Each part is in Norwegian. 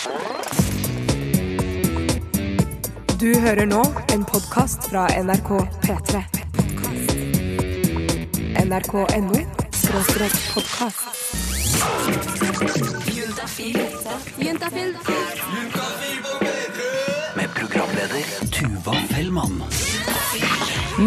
Du hører nå en podkast fra NRK P3. NRK.no skråstrek podkast. Juntafil. Med programleder Tuva Fellmann.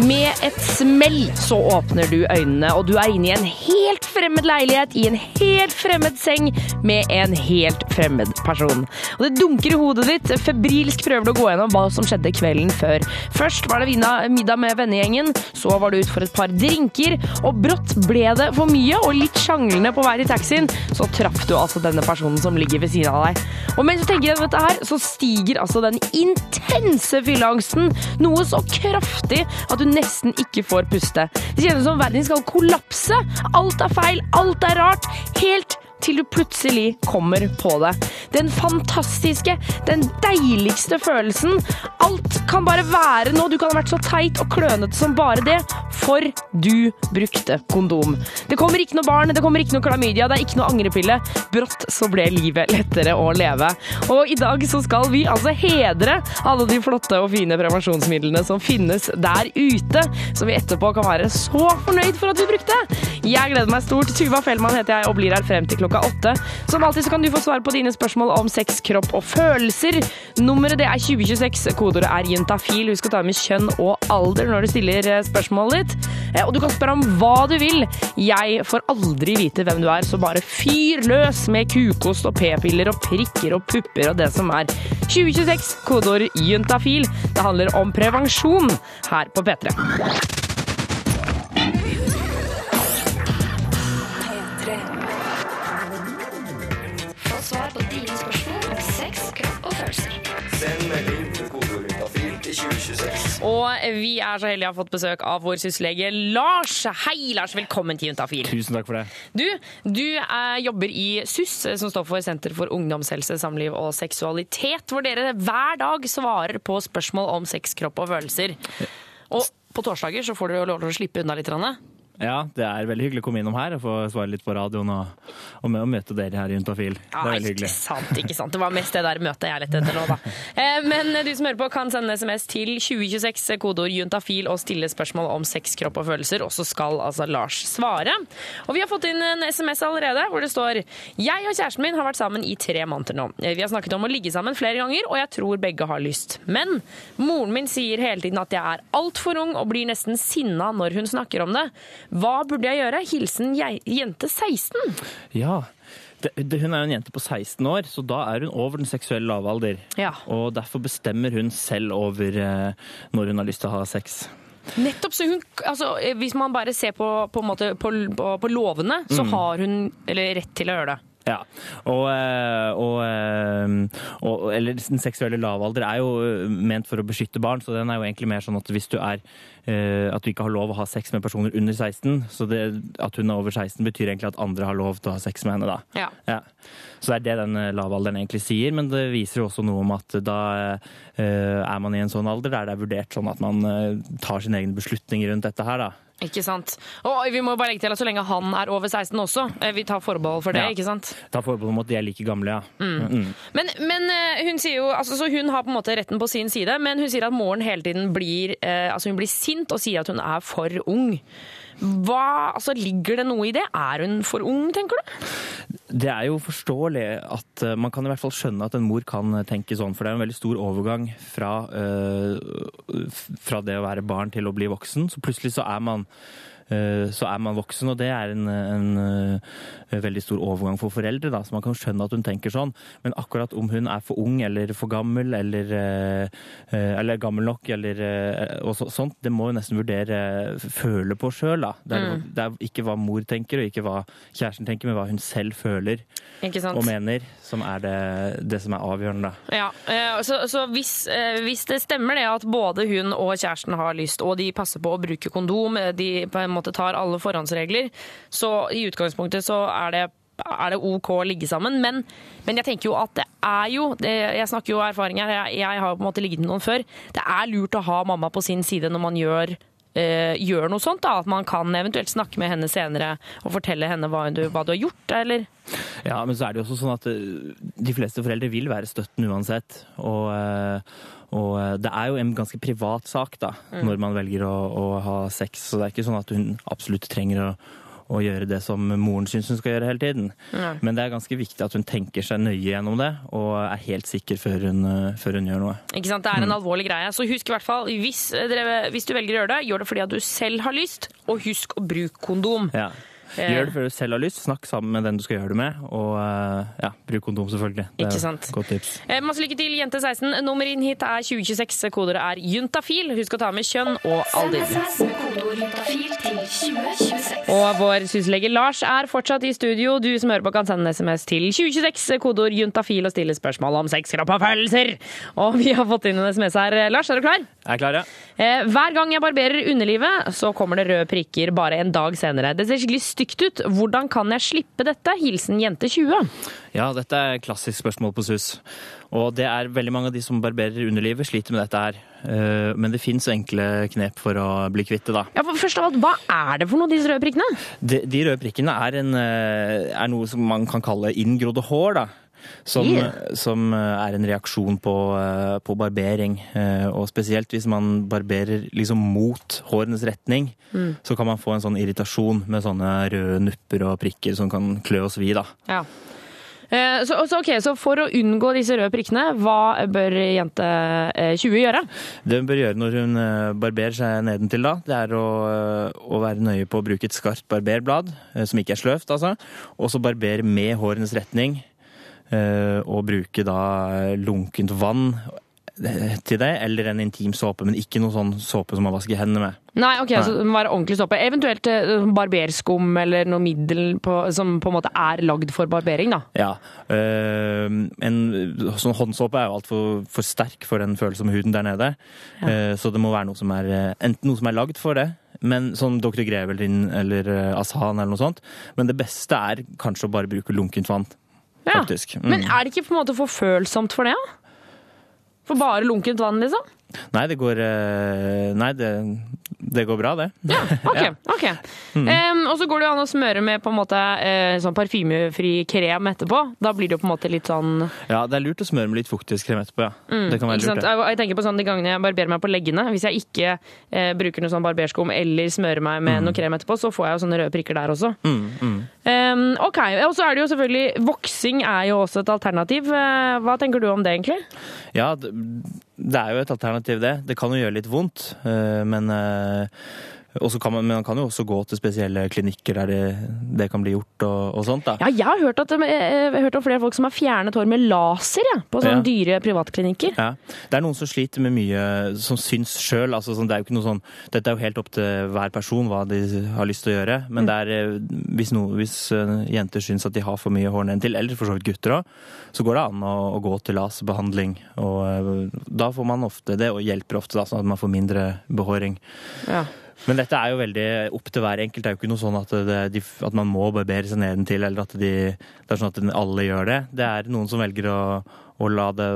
Med et smell så åpner du øynene, og du er inne i en helt fremmed leilighet i en helt fremmed seng med en helt fremmed person. Og det dunker i hodet ditt. Febrilsk prøver du å gå gjennom hva som skjedde kvelden før. Først var det vina- middag med vennegjengen, så var du ut for et par drinker, og brått ble det for mye, og litt sjanglende på vei til taxien, så traff du altså denne personen som ligger ved siden av deg. Og mens du tenker gjennom dette her, så stiger altså den intense fylleangsten noe så kraftig at du nesten ikke får puste. Det kjennes som verden skal kollapse. Alt er feil, alt er rart. Helt til du plutselig kommer på det. Den fantastiske, den deiligste følelsen. Alt kan bare være nå. Du kan ha vært så teit og klønete som bare det, for du brukte kondom. Det kommer ikke noe barn, det kommer ikke noe klamydia, det er ikke noe angrepille. Brått så ble livet lettere å leve. Og i dag så skal vi altså hedre alle de flotte og fine prevensjonsmidlene som finnes der ute, som vi etterpå kan være så fornøyd for at vi brukte. Jeg gleder meg stort. Tuva Fellmann heter jeg og blir her frem til klokka åtte. Som alltid så kan du få svar på dine spørsmål om sex, kropp og følelser. Nummeret det er 2026. Kodeordet er jentafil. Husk å ta med kjønn og alder når du stiller eh, spørsmålet ditt. Eh, Og du kan spørre om hva du vil. Jeg får aldri vite hvem du er, så bare fyr løs med kukost og p-piller og prikker og pupper og det som er. 2026. Kodeord juntafil. Det handler om prevensjon her på P3. Og vi er så heldige å ha fått besøk av vår syslege Lars. Hei, Lars. Velkommen til Juntafil. Tusen takk for det. Du, du eh, jobber i SUS, eh, som står for Senter for ungdomshelse, samliv og seksualitet, hvor dere hver dag svarer på spørsmål om sex, kropp og følelser. Og på torsdager så får du lov til å slippe unna litt. Rane. Ja, det er veldig hyggelig å komme innom her og få svare litt på radioen og, og med å møte dere her i Juntafil. Det er veldig hyggelig. ikke sant, ikke sant. Det var mest det der møtet jeg lette etter nå, da. Eh, Men du som hører på, kan sende SMS til 2026, kodeord juntafil, og stille spørsmål om sex, kropp og følelser. Og så skal altså Lars svare. Og vi har fått inn en SMS allerede hvor det står Jeg og kjæresten min har vært sammen i tre måneder nå. Eh, Vi har snakket om å ligge sammen flere ganger, og jeg tror begge har lyst. Men moren min sier hele tiden at jeg er altfor ung og blir nesten sinna når hun snakker om det. Hva burde jeg gjøre? Hilsen jente 16. Ja, hun er jo en jente på 16 år, så da er hun over den seksuelle lavalder. Ja. Og derfor bestemmer hun selv over eh, når hun har lyst til å ha sex. Nettopp, så hun, altså, eh, Hvis man bare ser på, på, måte, på, på, lovene, Mm. så har hun eller, rett til å gjøre det. Ja, og, eh, og, og Eller den seksuelle lavalder er jo ment for å beskytte barn, så den er jo egentlig mer sånn at hvis du er At du ikke har lov å ha sex med personer under 16, så det, at hun er over 16 betyr egentlig at andre har lov til å ha sex med henne, da. Ja. Ja. Så det er det den eh, lavalderen egentlig sier, men det viser jo også noe om at da eh, er man i en sånn alder der det er vurdert sånn at man eh, tar sine egne beslutninger rundt dette her, da. Ikke sant? Og vi må bare legge til at så lenge han er over 16 også, eh, vi tar forbehold for det, Ja. ikke sant? Ta forbehold om at de er like gamle, ja. Mm. Men, men eh, hun sier jo, altså, så hun har på en måte retten på sin side, men hun sier at moren hele tiden blir, eh, altså hun blir sint og sier at hun er for ung. Hva, altså Ligger det noe i det? Er hun for ung, tenker du? Det er jo forståelig at eh, man kan i hvert fall skjønne at en mor kan tenke sånn, for det er en veldig stor overgang fra, øh, fra det å være barn til å bli voksen. Så plutselig så er man eh, så er man voksen, og det er en, en, eh, veldig stor overgang for foreldre. Da. Så man kan skjønne at hun tenker sånn. Men akkurat om hun er for ung eller for gammel, eller, eh, eh, eller gammel nok, eller eh, og så, sånt, det må hun nesten vurdere eh, føle på sjøl. Det, mm. det er ikke hva mor tenker, og ikke hva kjæresten tenker, men hva hun selv føler og mener, som er det, det som er avgjørende. Ja, eh, så, så hvis, eh, hvis det stemmer det at både hun og kjæresten har lyst, og de passer på å bruke kondom, eh, de på en måte tar alle forhåndsregler, så i utgangspunktet så er det er det OK å ligge sammen, men, men jeg tenker jo at det er jo det, Jeg snakker jo av erfaring her, jeg, jeg har på en måte ligget med noen før. Det er lurt å ha mamma på sin side når man gjør øh, gjør noe sånt? da, At man kan eventuelt snakke med henne senere og fortelle henne hva du, hva du har gjort, eller? Ja, men så er det jo også sånn at eh, de fleste foreldre vil være støtten uansett. Og, eh, og eh, det er jo en ganske privat sak da, når man velger å, å ha sex. Så det er ikke sånn at hun absolutt trenger å, å gjøre det som moren syns hun skal gjøre hele tiden. Mm. Men det er ganske viktig at hun tenker seg nøye gjennom det, og er helt sikker før hun, eh, før hun gjør noe. Ikke sant? Det er en alvorlig greie. Så husk i hvert fall, hvis, dere, hvis du velger å gjøre det, gjør det fordi at du selv har lyst, og husk å bruke kondom. Ja. Eh. Gjør det før du selv har lyst. Snakk sammen med den du skal gjøre det med. Og eh, ja, bruk kondom, selvfølgelig. Det Ikke sant. godt tips. Eh, Masse lykke til, jente 16. Nummer inn hit er 2026. Koder er juntafil. Husk å ta med kjønn og alder. SMS med kodeord juntafil til 2026. Og vår syslege Lars er fortsatt i studio. Du som hører på kan sende en SMS til 2026, kodeord juntafil og stille spørsmål om sex, og følelser. Og vi har fått inn en SMS her. Lars, er du klar? Jeg Er klar, ja? Eh, hver gang jeg barberer underlivet, så kommer det røde prikker bare en dag senere. Det ser skikkelig stygt ut. Hvordan kan jeg slippe dette? Hilsen jente 20. Ja, dette er et klassisk spørsmål på SUS. Og det er veldig mange av de som barberer underlivet, sliter med dette her. Eh, Men det fins enkle knep for å bli kvitt det, da. Ja, for først av alt, Hva er det for noe, disse røde prikkene? De, de røde prikkene er, en, eh, er noe som man kan kalle inngrodde hår, da. Som, Yeah. som eh, er en reaksjon på, på barbering. Og spesielt hvis man barberer liksom mot hårenes retning, så kan man få en sånn irritasjon med sånne røde nupper og prikker som kan klø og svi, da. Ja. Eh, Så, så, okay, så for å unngå disse røde prikkene, hva bør jente eh, 20 gjøre? Det hun bør gjøre når hun eh, barberer seg nedentil, da, det er å, eh, å være nøye på å bruke et skarpt barberblad, eh, som ikke er sløvt, altså. Og så barbere med hårenes retning. eh, Og bruke da eh, lunkent vann eh, til det, eller en intim såpe, men ikke noe sånn såpe som man vasker hendene med. Nei, ok, så det må være ordentlig såpe. Eventuelt eh, barberskum eller noe middel på, som på en måte er lagd for barbering, da. Ja. Øh, En sånn håndsåpe er jo altfor for sterk for den følsomme huden der nede. Eh, Så det må være noe som er eh, enten noe som er lagd for det, men som Dr. Grevelin eller Asan eller noe sånt. Men det beste er kanskje å bare bruke lunkent vann. Ja. Faktisk. Mm. Men er det ikke på en måte for følsomt for det, da? For bare lunkent vann, liksom? Nei, det går eh, Nei, det, det går bra, det. Ja, ok. Ja. ok. Um, og så går det jo an å smøre med på en måte uh, sånn parfymefri krem etterpå. Da blir det jo på en måte litt sånn Ja, det er lurt å smøre med litt fuktighetskrem etterpå, ja. det kan Mm, være ikke sant? lurt, det. Jeg tenker på sånn de gangene jeg barberer meg på leggene. Hvis jeg ikke uh, bruker noe sånn barberskum eller smører meg med noe krem etterpå, så får jeg jo sånne røde prikker der også. Mm, mm. Em, ok, Og så er det jo selvfølgelig Voksing er jo også et alternativ. Uh, hva tenker du om det, egentlig? Ja, det, er jo et alternativ, det. Det kan jo gjøre litt vondt, eh, men eh, kan man, men man kan jo også gå til spesielle klinikker der det, det kan bli gjort og, og sånt. da. Ja, jeg har hørt, at, eh, jeg har hørt om flere folk som har fjernet hår med laser ja, på sånne Ja. dyre privatklinikker. Ja. Det er noen som sliter med mye som syns sjøl. Altså, sånn, det er jo ikke noe sånn, dette er jo helt opp til hver person hva de har lyst til å gjøre. Men det er, eh, hvis, no, hvis eh, jenter syns at de har for mye hår nedentil, eller for så vidt gutter òg, så går det an å, å gå til laserbehandling. Og da får man ofte det, og hjelper ofte da, sånn at man får mindre behåring. Ja. Men dette er jo veldig opp til hver enkelt. Det er jo ikke noe sånn at, det, at man må barbere seg nedentil, eller at de, det er sånn at alle gjør det. Det er noen som velger å, å, la, det,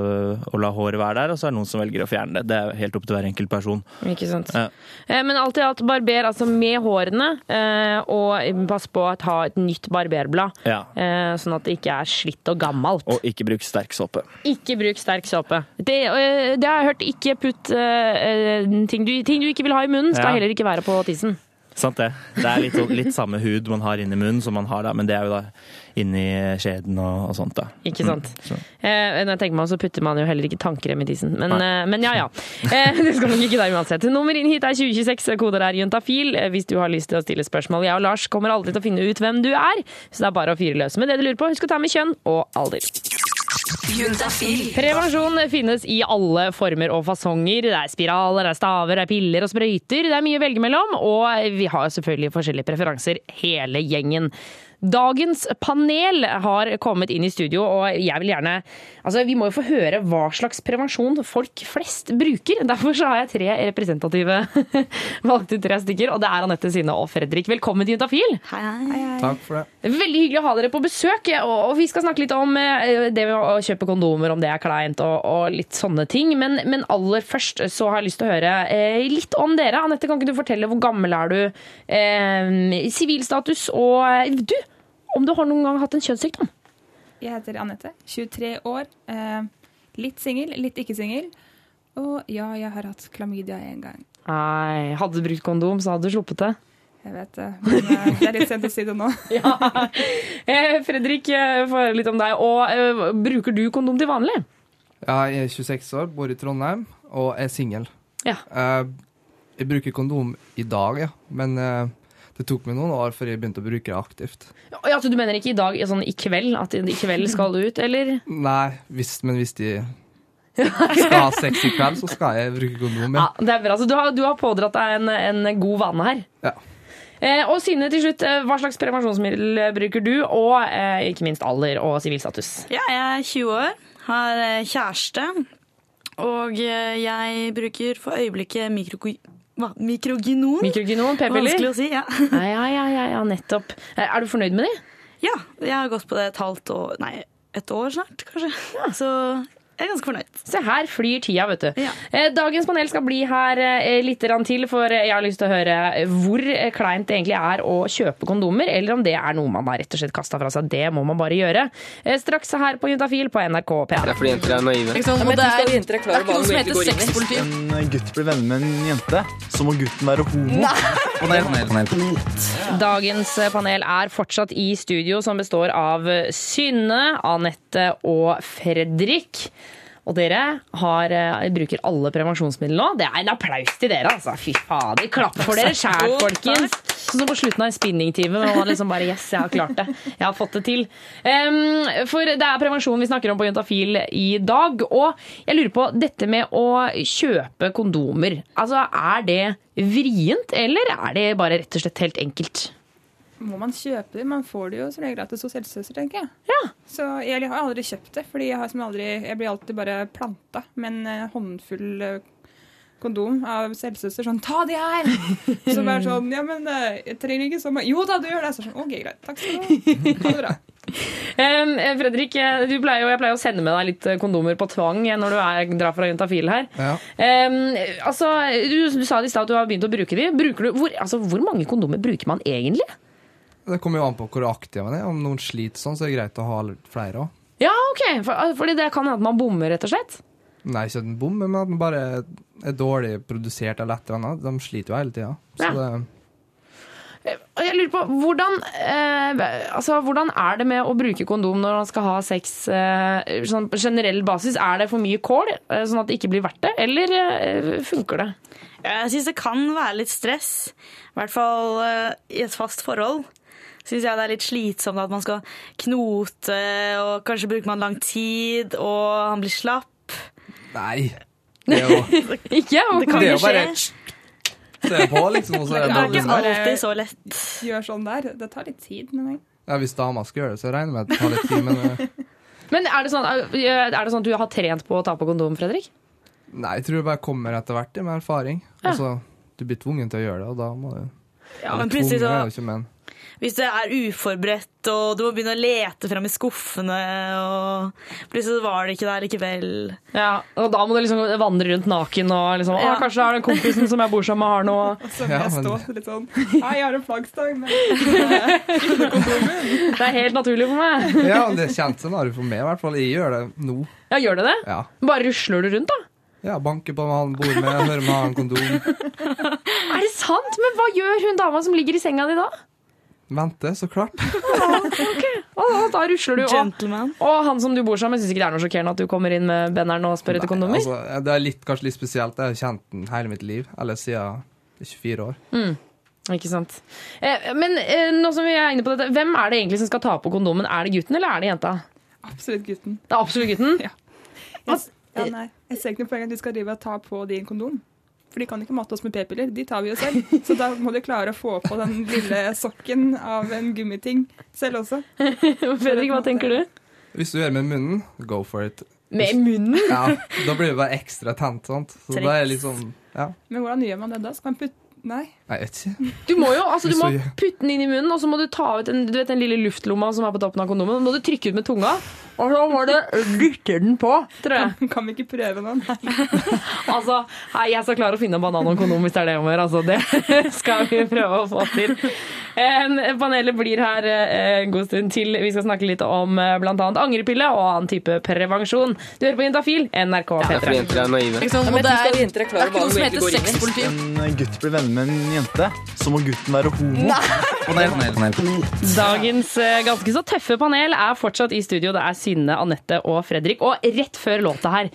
og la håret være der, og så er det noen som velger å fjerne det. Det er helt opp til hver enkelt person. Ikke sant. Ja. Eh, Men alt i alt, barber altså med hårene, eh, og pass på å ha et nytt barberblad. Ja. eh, Sånn at det ikke er slitt og gammelt. Og ikke bruk sterk såpe. Ikke bruk sterk såpe. Det, det har jeg hørt. Ikke putt ting, du, ting du ikke vil ha i munnen, skal Ja. heller ikke være på tissen. Sant det. Det er litt, litt samme hud man har inni munnen som man har da, men det er jo da inni skjeden og, og sånt da. Ikke sant? Mm. Eh, når jeg tenker meg så putter man jo heller ikke tannkrem i tissen. Men, eh, men ja, ja. Eh, det skal nok ikke der uansett. Nummer inn hit er 2026, koder er juntafil. Eh, Hvis du har lyst til å stille spørsmål. Jeg og Lars kommer aldri til å finne ut hvem du er, så det er bare å fyre løs med det du lurer på. Husk å ta med kjønn og alder. Juntafil. Prevensjon finnes i alle former og fasonger. Det er spiraler, det er staver, det er piller og sprøyter. Det er mye å velge mellom, og vi har selvfølgelig forskjellige preferanser, hele gjengen. Dagens panel har kommet inn i studio, og jeg vil gjerne Altså, vi må jo få høre hva slags prevensjon folk flest bruker. Derfor så har jeg tre representative valgt ut tre stykker, og det er Anette, Sinne og Fredrik. Velkommen til Juntafil. Hei, hei. Takk for det. Det Veldig hyggelig å ha dere på besøk, og og vi skal snakke litt om eh, det med å kjøpe kondomer, om det er kleint og, og litt sånne ting. Men, men aller først så har jeg lyst til å høre eh, litt om dere. Anette, kan ikke du fortelle hvor gammel er du? Eh, Sivilstatus og eh, du, om du har noen gang hatt en kjønnssykdom? Jeg heter Anette, 23 år. Eh, litt singel, litt ikke singel. Og ja, jeg har hatt klamydia en gang. Nei, hadde du brukt kondom, så hadde du sluppet det. Jeg vet det, men eh, det er litt sent å si det nå. Eh, Fredrik, eh, få høre litt om deg. Og eh, bruker du kondom til vanlig? Ja, jeg er 26 år, bor i Trondheim og er singel. Ja. Eh, jeg bruker kondom i dag, ja. Men det tok meg noen år før jeg begynte å bruke det aktivt. Ja, altså, du mener ikke i dag, sånn i kveld? At i kveld skal du ut, eller? Nei, hvis, men hvis de skal ha sex i kveld, så skal jeg bruke kondom. Ja, Ja. det er bra. Så du har, du har pådratt deg en, en god vane her. Ja. Eh, og Sine, til slutt, eh, hva slags prevensjonsmiddel eh, bruker du? Og eh, ikke minst alder og sivilstatus. Ja, jeg er 20 år, har eh, kjæreste, og jeg bruker for øyeblikket mikro... Hva? Mikroginon? Mikrogynon, p-piller? Vanskelig å si, ja. Ja, ja, ja, ja, ja, nettopp. Eh, Er du fornøyd med de? ja. Jeg har gått på det et halvt år, nei, et år snart, kanskje. Så jeg er ganske fornøyd. Se her flyr tida, vet du. Ja. Eh, Dagens panel skal bli her eh, litt til, for jeg har lyst til å høre hvor eh, kleint det egentlig er å kjøpe kondomer, eller om det er noe man har rett og slett kasta fra seg. Det må man bare gjøre. Eh, Straks her på Juntafil på NRK P1. Det er fordi jenter er naive. det, er, det er ikke noe som heter sexpoliti. en gutt blir venner med en jente, så må gutten være homo. Panel, panel, panel. Dagens eh, panel er fortsatt i studio, som består av Synne, Anette og Fredrik. Og dere har, eh, bruker alle prevensjonsmidler nå. Det er en applaus til dere, altså. Fy fader. Klapp for dere sjæl, folkens. Sånn som på slutten av en spinningtime. man liksom bare Yes, jeg har klart det. Jeg har fått det til. Um, for det er prevensjon vi snakker om på Juntafil i dag. Og jeg lurer på dette med å kjøpe kondomer. Altså, er det vrient, eller er det bare rett og slett helt enkelt? Må man kjøpe det? Man får det jo som regel gratis hos helsesøster, tenker jeg. Ja. Så jeg har aldri kjøpt det, fordi jeg, har som aldri, jeg blir alltid bare planta med en eh, håndfull eh, kondom av helsesøster. Sånn 'ta de her!' Så bare sånn 'ja, men eh, jeg trenger ikke så mye'. 'Jo da, du gjør det'. Så sånn 'OK, greit. Takk skal du ha. Ha det bra'. Fredrik, du pleier jo, jeg pleier å sende med deg litt kondomer på tvang når du er, drar fra Juntafil her. Ja. Um, altså, du, du sa i stad at du har begynt å bruke de. Bruker du, hvor, altså, hvor mange kondomer bruker man egentlig? Det kommer jo an på hvor aktiv man er. Om noen sliter sånn, så er det greit å ha flere òg. Ja, ok. For, fordi det kan hende at man bommer, rett og slett. Nei, ikke at den bommer, men at den bare er dårlig produsert eller et eller annet. De sliter jo hele tida. Så Ja. det jeg lurer på, hvordan, eh, altså, hvordan er det med å bruke kondom når man skal ha sex eh, sånn på generell basis? Er det for mye kål, eh, sånn at det ikke blir verdt det, eller eh, funker det? Jeg syns det kan være litt stress, i hvert fall eh, i et fast forhold. Syns jeg det er litt slitsomt at man skal knote, og kanskje bruker man lang tid, og han blir slapp. Nei. Det er jo, Ikke? Det kan det jo skje. Se på, liksom. Og så er Det det er dårlig. ikke alltid så lett. Gjør sånn der. Det tar litt tid. mener jeg. Ja, hvis dama skal gjøre det, så regner jeg med at det tar litt tid. Men eh, Men er det, sånn, er det sånn at du har trent på å ta på kondom, Fredrik? nei, jeg tror det bare kommer etter hvert, med erfaring. Ja. Altså, du blir tvungen til å gjøre det, og da må du Ja, men plutselig så Hvis du er uforberedt, og du må begynne å lete frem i skuffene, og plutselig var det ikke der likevel. Ja, og da må du liksom vandre rundt naken og liksom Å, Ja. kanskje er den kompisen som jeg bor sammen med, har noe Så må jeg står stå litt sånn 'Hei, jeg har en flaggstang, men Det er helt naturlig for meg. Ja, det er kjent scenario for meg, i hvert fall. Jeg gjør det nå. Ja, gjør det det? Ja. Bare rusler du rundt, da? Ja, Banker på hva han bor med, hører med han kondom. Er det sant? Men hva gjør hun dama som ligger i senga di da? Vente, så klart. Å, da rusler du. Gentleman. og han som du bor sammen med, syns ikke det er noe sjokkerende at du kommer inn med benderen og spør etter kondomer? Altså, det er litt, kanskje litt spesielt. Jeg har kjent den hele mitt liv. Eller siden er 24 år. Ikke sant. Eh, men eh, nå som vi er inne på dette, hvem er det egentlig som skal ta på kondomen? Er det gutten eller er det jenta? absolutt gutten. Det er absolutt gutten. Ja. Jeg, ja, nei. jeg ser ikke noe poeng at du skal drive og ta på din kondom. For de kan ikke mate oss med p-piller, de tar vi jo selv. Så da må de klare å få på den lille sokken av en gummiting selv også. Fredrik, hva tenker du? Hvis du gjør med munnen, go for it. Med munnen? Ja, Da blir det bare ekstra tent. sant? Så da er sånn Ja. Men hvordan gjør man det da? Skal man putte Nei. Nei, jeg vet ikke. Du må jo, altså, du må putte den inn i munnen, og så må du ta ut den, du vet, den lille luftlomma som er på toppen av kondomen. må du trykke ut med tunga, og så må du dytte den på, tror jeg. Kan, kan vi ikke prøve noen? Altså, hei, jeg skal klare å finne en banan og en kondom hvis det er det om å gjøre. Altså, det skal vi prøve å få til. Eh, panelet blir her eh, en god stund til. Vi skal snakke litt om bl.a. blant annet angrepille og annen type prevensjon. Du hører på Jentafil, NRK P3. Jenter er naive. Liksom, og det er, er ikke noe som heter går inn i. sexpoliti. En gutt blir venner med en jente, så må gutten være homo. Panel, panel, panel. Dagens eh, ganske så tøffe panel er fortsatt i studio. Det er Synne, Anette og Fredrik. Og rett før låta her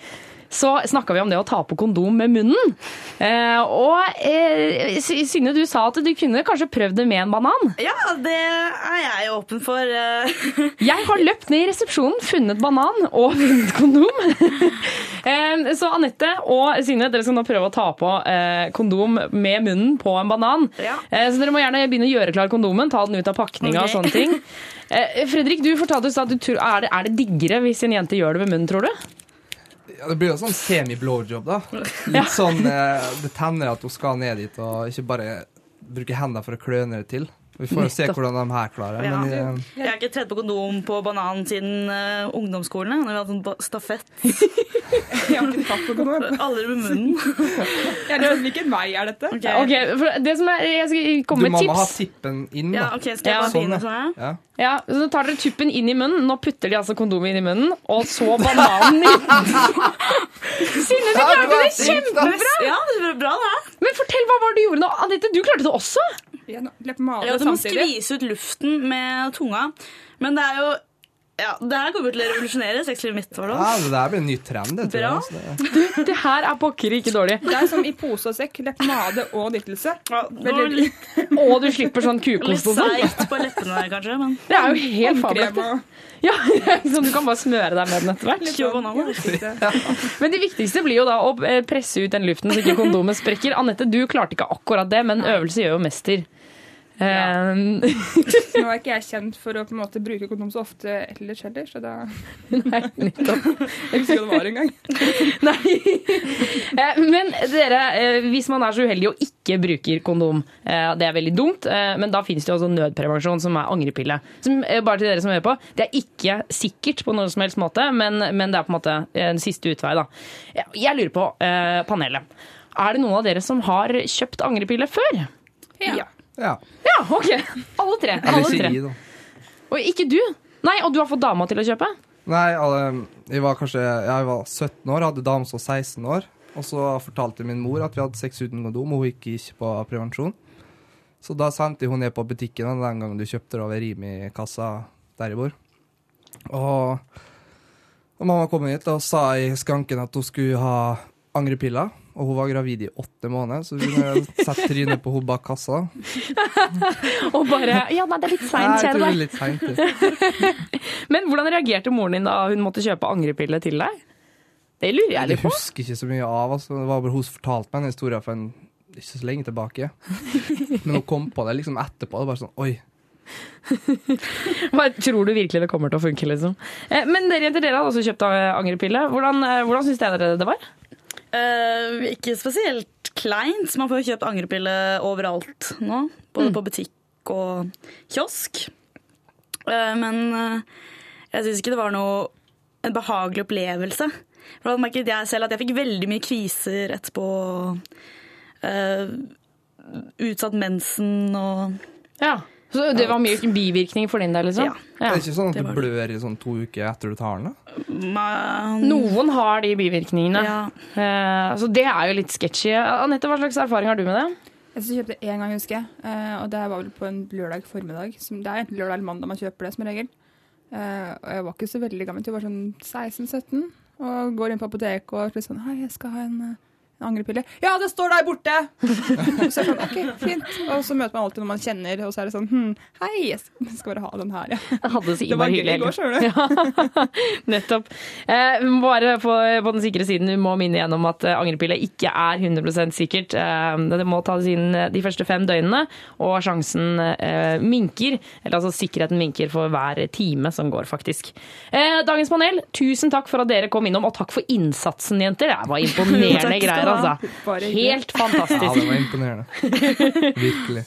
så snakka vi om det å ta på kondom med munnen. Eh, og eh, Synne, du sa at du kunne kanskje prøvd det med en banan. Ja, det er jeg åpen for. eh. Jeg har løpt ned i resepsjonen, funnet banan og funnet kondom. Eh, Så Anette og Synne, dere skal nå prøve å ta på eh, kondom med munnen på en banan. Ja. Eh, Så dere må gjerne begynne å gjøre klar kondomen, ta den ut av pakninga og sånne ting. Fredrik, du fortalte oss at du tror, er, det, er det diggere hvis en jente gjør det med munnen, tror du? Ja, det blir jo sånn semi-blowjob, da. Litt sånn eh, Det tenner at hun skal ned dit og ikke bare bruke hendene for å kløne det til. Vi får se hvordan de her klarer det. Ja. Men eh, Jeg har ikke tredd på kondom på bananen siden uh, ungdomsskolen. Når vi har sånn en stafett. Jeg har ikke tatt på kondom. Aldri med munnen. Jeg vet, hvilken vei er dette? Okay. Okay, for det som er, Jeg skal du med tips. Du må ha tippen inn, Ja, okay, Skal jeg Ja. Sånn, ja. sånn? Ja. Ja, så tar dere tuppen inn i munnen. Nå putter de altså kondomet inn i munnen, og så bananen inn. Synne, du klarte det kjempebra! Ja, det var bra, det. Men fortell, hva var det du gjorde nå? Anette, du klarte det også. Ja, du må samtidig. skvise ut luften med tunga. Men det er jo ja, Det her kommer til å revolusjonere sexlivet mitt. Det? Ja, det der blir en ny trend, det, tror Bra. jeg. Så det, Det her er pokker ikke dårlig. Det er som i pose og sekk. Leppepomade og nyttelse. Ja, litt, Og du slipper sånn litt kukost og sånn. seigt på leppene der, kanskje. Men Det er jo helt fabelaktig. og Ja, så du kan bare smøre deg med den etter hvert. Men det viktigste blir jo da å eh, presse ut den luften så ikke kondomet sprekker. Anette, du klarte ikke akkurat det, men øvelse gjør jo mester. Eh, Nå er ikke jeg kjent for å på en måte bruke kondom så ofte ellers heller, så da Nei, nettopp. Jeg husker hva det var engang. Nei. Eh, Men dere, eh, hvis man er så uheldig og ikke bruker kondom, eh, det er veldig dumt, eh, men da finnes det jo også nødprevensjon, som er angrepille. Som, bare til dere som hører på, det er ikke sikkert på noen som helst måte, men, men det er på en måte en siste utvei, da. Jeg- lurer på, eh, panelet, er det noen av dere som har kjøpt angrepille før? Ja. ja. Ja, ok. Alle tre. Alle tre. Og ikke du? Nei, og du har fått dama til å kjøpe? Nei, jeg var kanskje Jeg var 17 år, hadde dame som var 16 år. Og så fortalte min mor at vi hadde sex uten kondom, og hun gikk ikke på prevensjon. Så da sendte hun ned på butikken den gangen du kjøpte det over Rimi-kassa der jeg bor. Og, og mamma kom hit og sa i skranken at hun skulle ha angrepiller. Og hun var gravid i åtte måneder, så vi satte trynet på henne bak kassa. Og bare Ja, nei, det er litt seint, jeg kjære deg. litt sent. Men hvordan reagerte moren din da hun måtte kjøpe angrepille til deg? Det lurer jeg Jeg litt på. husker ikke så mye av. Altså. Det var bare hun fortalte meg den historien for en, ikke så lenge tilbake. Men hun kom på det liksom etterpå. Det var bare sånn Oi. Hva tror du virkelig det kommer til å funke, liksom? Eh, Men dere jenter, dere hadde også kjøpt eh, angrepille. Hvordan, eh, hvordan syns dere det var? Eh, ikke spesielt kleint. Man får jo kjøpt angrepille overalt nå. Både Mm. på butikk og kiosk. Uh, men uh, jeg syns ikke det var noe en behagelig opplevelse. For da merket jeg selv at jeg fikk veldig mye kviser etterpå. utsatt mensen og Ja, Så det var mye bivirkning for din del, liksom? Ja. Det er ikke sånn at du blør i sånn to uker etter du tar den? da? Noen har de bivirkningene. Ja. Uh, Så det er jo litt sketchy. Anette, hva slags erfaring har du med det? Jeg så kjøpte én gang, husker jeg. Uh, Og det var vel på en lørdag formiddag. Som, det er enten lørdag eller mandag man kjøper det, som regel. Uh, Og jeg var ikke så veldig gammel, jeg var sånn 16-17. Og går inn på apoteket og sånn Hei, jeg skal ha en, En angrepille. Ja, det står der borte! så sånn, ok, fint. Og så møter man alltid når man kjenner, og så er det sånn hm, Hei, jeg skal bare ha den her, ja. Det var gøy i går, skjønner du. Ja, nettopp. Eh, vi må bare på, på den sikre siden vi må minne igjen om at eh, angrepille ikke er 100 sikkert. Eh, det må tas inn eh, de første fem døgnene, og sjansen eh, minker. Eller altså sikkerheten minker for hver time som går, faktisk. Eh, dagens panel, tusen takk for at dere kom innom, og takk for innsatsen, jenter. Det var imponerende greier, ha. altså. Helt fantastisk. Ja, det var imponerende. Virkelig.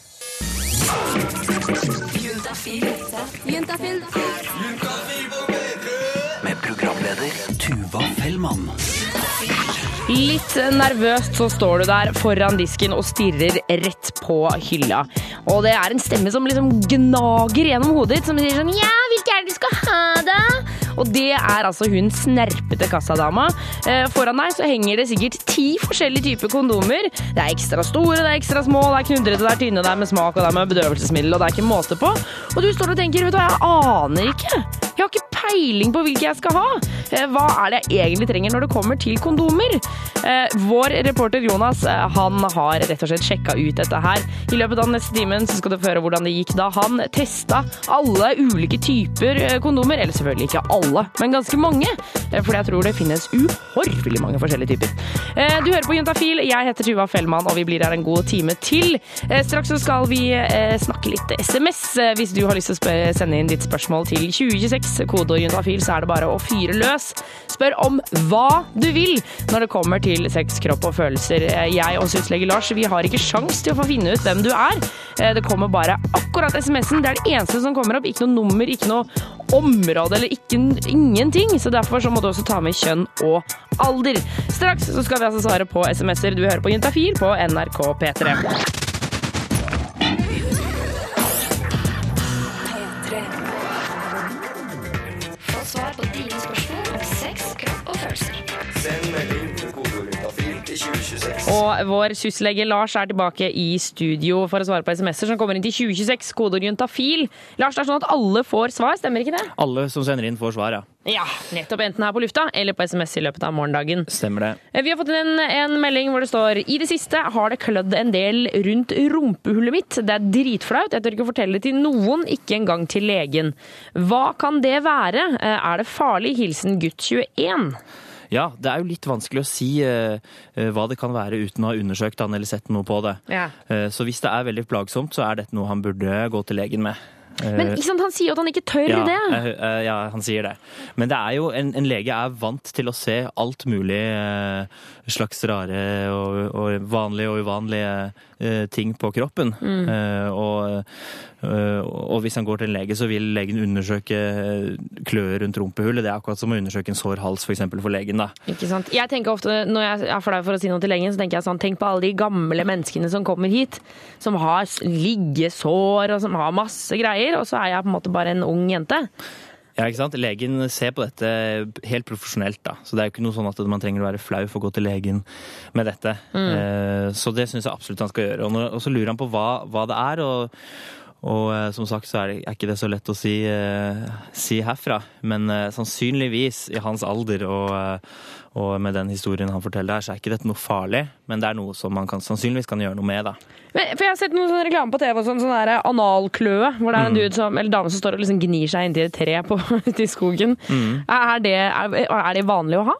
Med programleder Tuva Fellmann. Litt nervøst så står du der foran disken og stirrer rett på hylla. Og det er en stemme som liksom gnager gjennom hodet ditt, som sier sånn Ja, hvilke er det du skal ha, da? Og det er altså hun snerpete kassadama. Eh, foran deg så henger det sikkert ti forskjellige typer kondomer. Det er ekstra store, det er ekstra små, det er knudrete, det er tynne, det er med smak, og det er med bedøvelsesmiddel, og det er ikke måte på. Og du står og tenker, vet du hva, jeg aner ikke. Jeg har ikke peiling på hvilke jeg skal ha. Eh, Hva er det jeg egentlig trenger når det kommer til kondomer? Eh, Vår reporter Jonas han har rett og slett sjekka ut dette her. I løpet av neste timen så skal du høre hvordan det gikk da han testa alle ulike typer kondomer. Eller selvfølgelig ikke alle, men ganske mange. Fordi For jeg tror det finnes uhorvelig mange forskjellige typer. Eh, Du hører på Juntafil. Jeg heter Tuva Fellmann, og vi blir her en god time til. Eh, Straks skal vi eh, snakke litt SMS. Eh, Hvis du har lyst til å sende inn ditt spørsmål til 2026, kodeord juntafil, så er det bare å fyre løs. Spør om hva du vil når det kommer til sex, kropp og følelser. Eh, Jeg og syslege Lars vi har ikke sjans til å få finne ut hvem du er. Eh, Det kommer bare akkurat SMS-en. Det er det eneste som kommer opp. Ikke noe nummer, ikke noe område eller ikke, ingenting. Så derfor så må du også ta med kjønn og alder. Straks så skal vi altså svare på SMS-er. Du hører på Juntafil på NRK P3. Og vår syslege Lars er tilbake i studio for å svare på SMS-er som kommer inn til 2026, kodeord juntafil. Lars, det er sånn at alle får svar, stemmer ikke det? Alle som sender inn, får svar, ja. Ja, nettopp enten her på lufta eller på SMS i løpet av morgendagen. Stemmer det. Eh, Vi har fått en, en melding hvor det står I det siste har det klødd en del rundt rumpehullet mitt. Det er dritflaut. Jeg tør ikke fortelle det til noen, ikke engang til legen. Hva kan det være? Eh, Er det farlig? Hilsen gutt 21. Ja, det er jo litt vanskelig å si eh, eh, hva det kan være uten å ha undersøkt han eller sett noe på det. Ja. Eh, så hvis det er veldig plagsomt, så er dette noe han burde gå til legen med. Eh, Men ikke sant, han sier jo at han ikke tør ja, det. eh, ja, han sier det. Men det er jo, en, en lege er vant til å se alt mulig slags rare og, og vanlige og uvanlige ting på kroppen. Mm. Eh, og, eh, og hvis han går til en lege, så vil legen undersøke klør rundt rumpehullet. Det er akkurat som å undersøke en sår hals for, eksempel, for legen. da. Ikke sant? Jeg tenker ofte, Når jeg er flau for å si noe til legen, så tenker jeg sånn, tenk på alle de gamle menneskene som kommer hit. Som har liggesår og som har masse greier. Og så er jeg på en måte bare en ung jente. Ja, ikke sant? Legen ser på dette helt profesjonelt, da. Så det er jo ikke noe sånn at man trenger å være flau for å gå til legen med dette. Mm. Eh, Så det syns jeg absolutt han skal gjøre. Og, når, og så lurer han på hva, hva det er, og, og eh, som sagt så er, det, er ikke det så lett å si, eh, si herfra. Men eh, sannsynligvis, i hans alder og, eh, og med den historien han forteller der, så er ikke dette noe farlig. Men det er noe som man kan, sannsynligvis kan gjøre noe med, da. Men, for Jeg har sett noen sånne reklame på TV, sånn, sånn der analkløe, hvor det er en Mm. dude som, eller dame som står og liksom gnir seg inntil et tre på, i skogen. Mm. Er, det, er, er det vanlig å ha?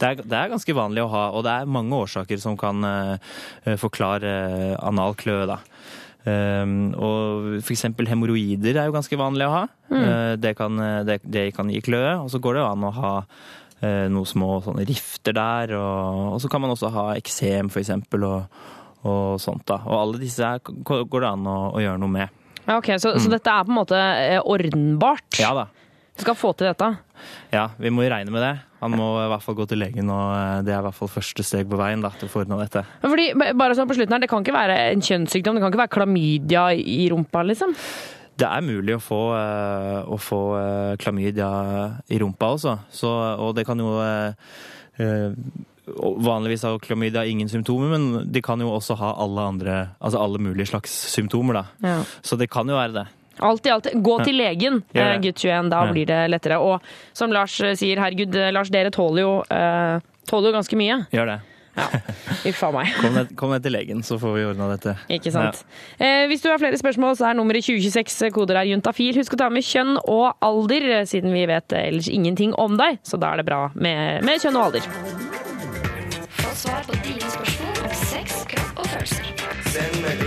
Det er, det er ganske vanlig å ha, og det er mange årsaker som kan uh, forklare uh, analkløe. da. Um, og eksempel hemoroider er jo ganske vanlig å ha. Mm. Uh, det, kan, eh, det, det kan gi kløe. Og så går det jo an å ha eh, noen små sånne rifter der. Og, og så kan man også ha eksem, eksempel, og, og sånt. da. Og alle disse her går det an å, å gjøre noe med. Ja, ok, så, så Mm. dette er på en måte ordenbart? ordnbart? Ja da. Du skal få til dette? Ja, vi må jo regne med det. Han må i hvert fall gå til legen, og eh, det er i hvert fall første steg på veien da, til å få ordna dette. Fordi, bare sånn på slutten her, Det kan ikke være en kjønnssykdom, det kan ikke være klamydia i rumpa, liksom? Det er mulig å få, eh, å få eh, klamydia i rumpa også, så, og det kan jo eh, Vanligvis har klamydia ingen symptomer, men de kan jo også ha alle andre, altså alle mulige slags symptomer. da. Ja. Så det kan jo være det. Alt i alt, gå til legen, ja. gutt 21. Da Ja. blir det lettere. Og som Lars sier, herregud, Lars, dere tåler jo, tåler jo ganske mye. Gjør det. Uff a meg. Kom ned, kom ned til legen, så får vi ordna dette. Ikke sant. Eh, hvis du har flere spørsmål, så er nummeret 2026. Koder er juntafil. Husk å ta med kjønn og alder, eh, siden vi vet ellers ingenting om deg. Så da er det bra med, med kjønn og alder. Få svar på dine spørsmål om sex, kropp og følelser. Send melding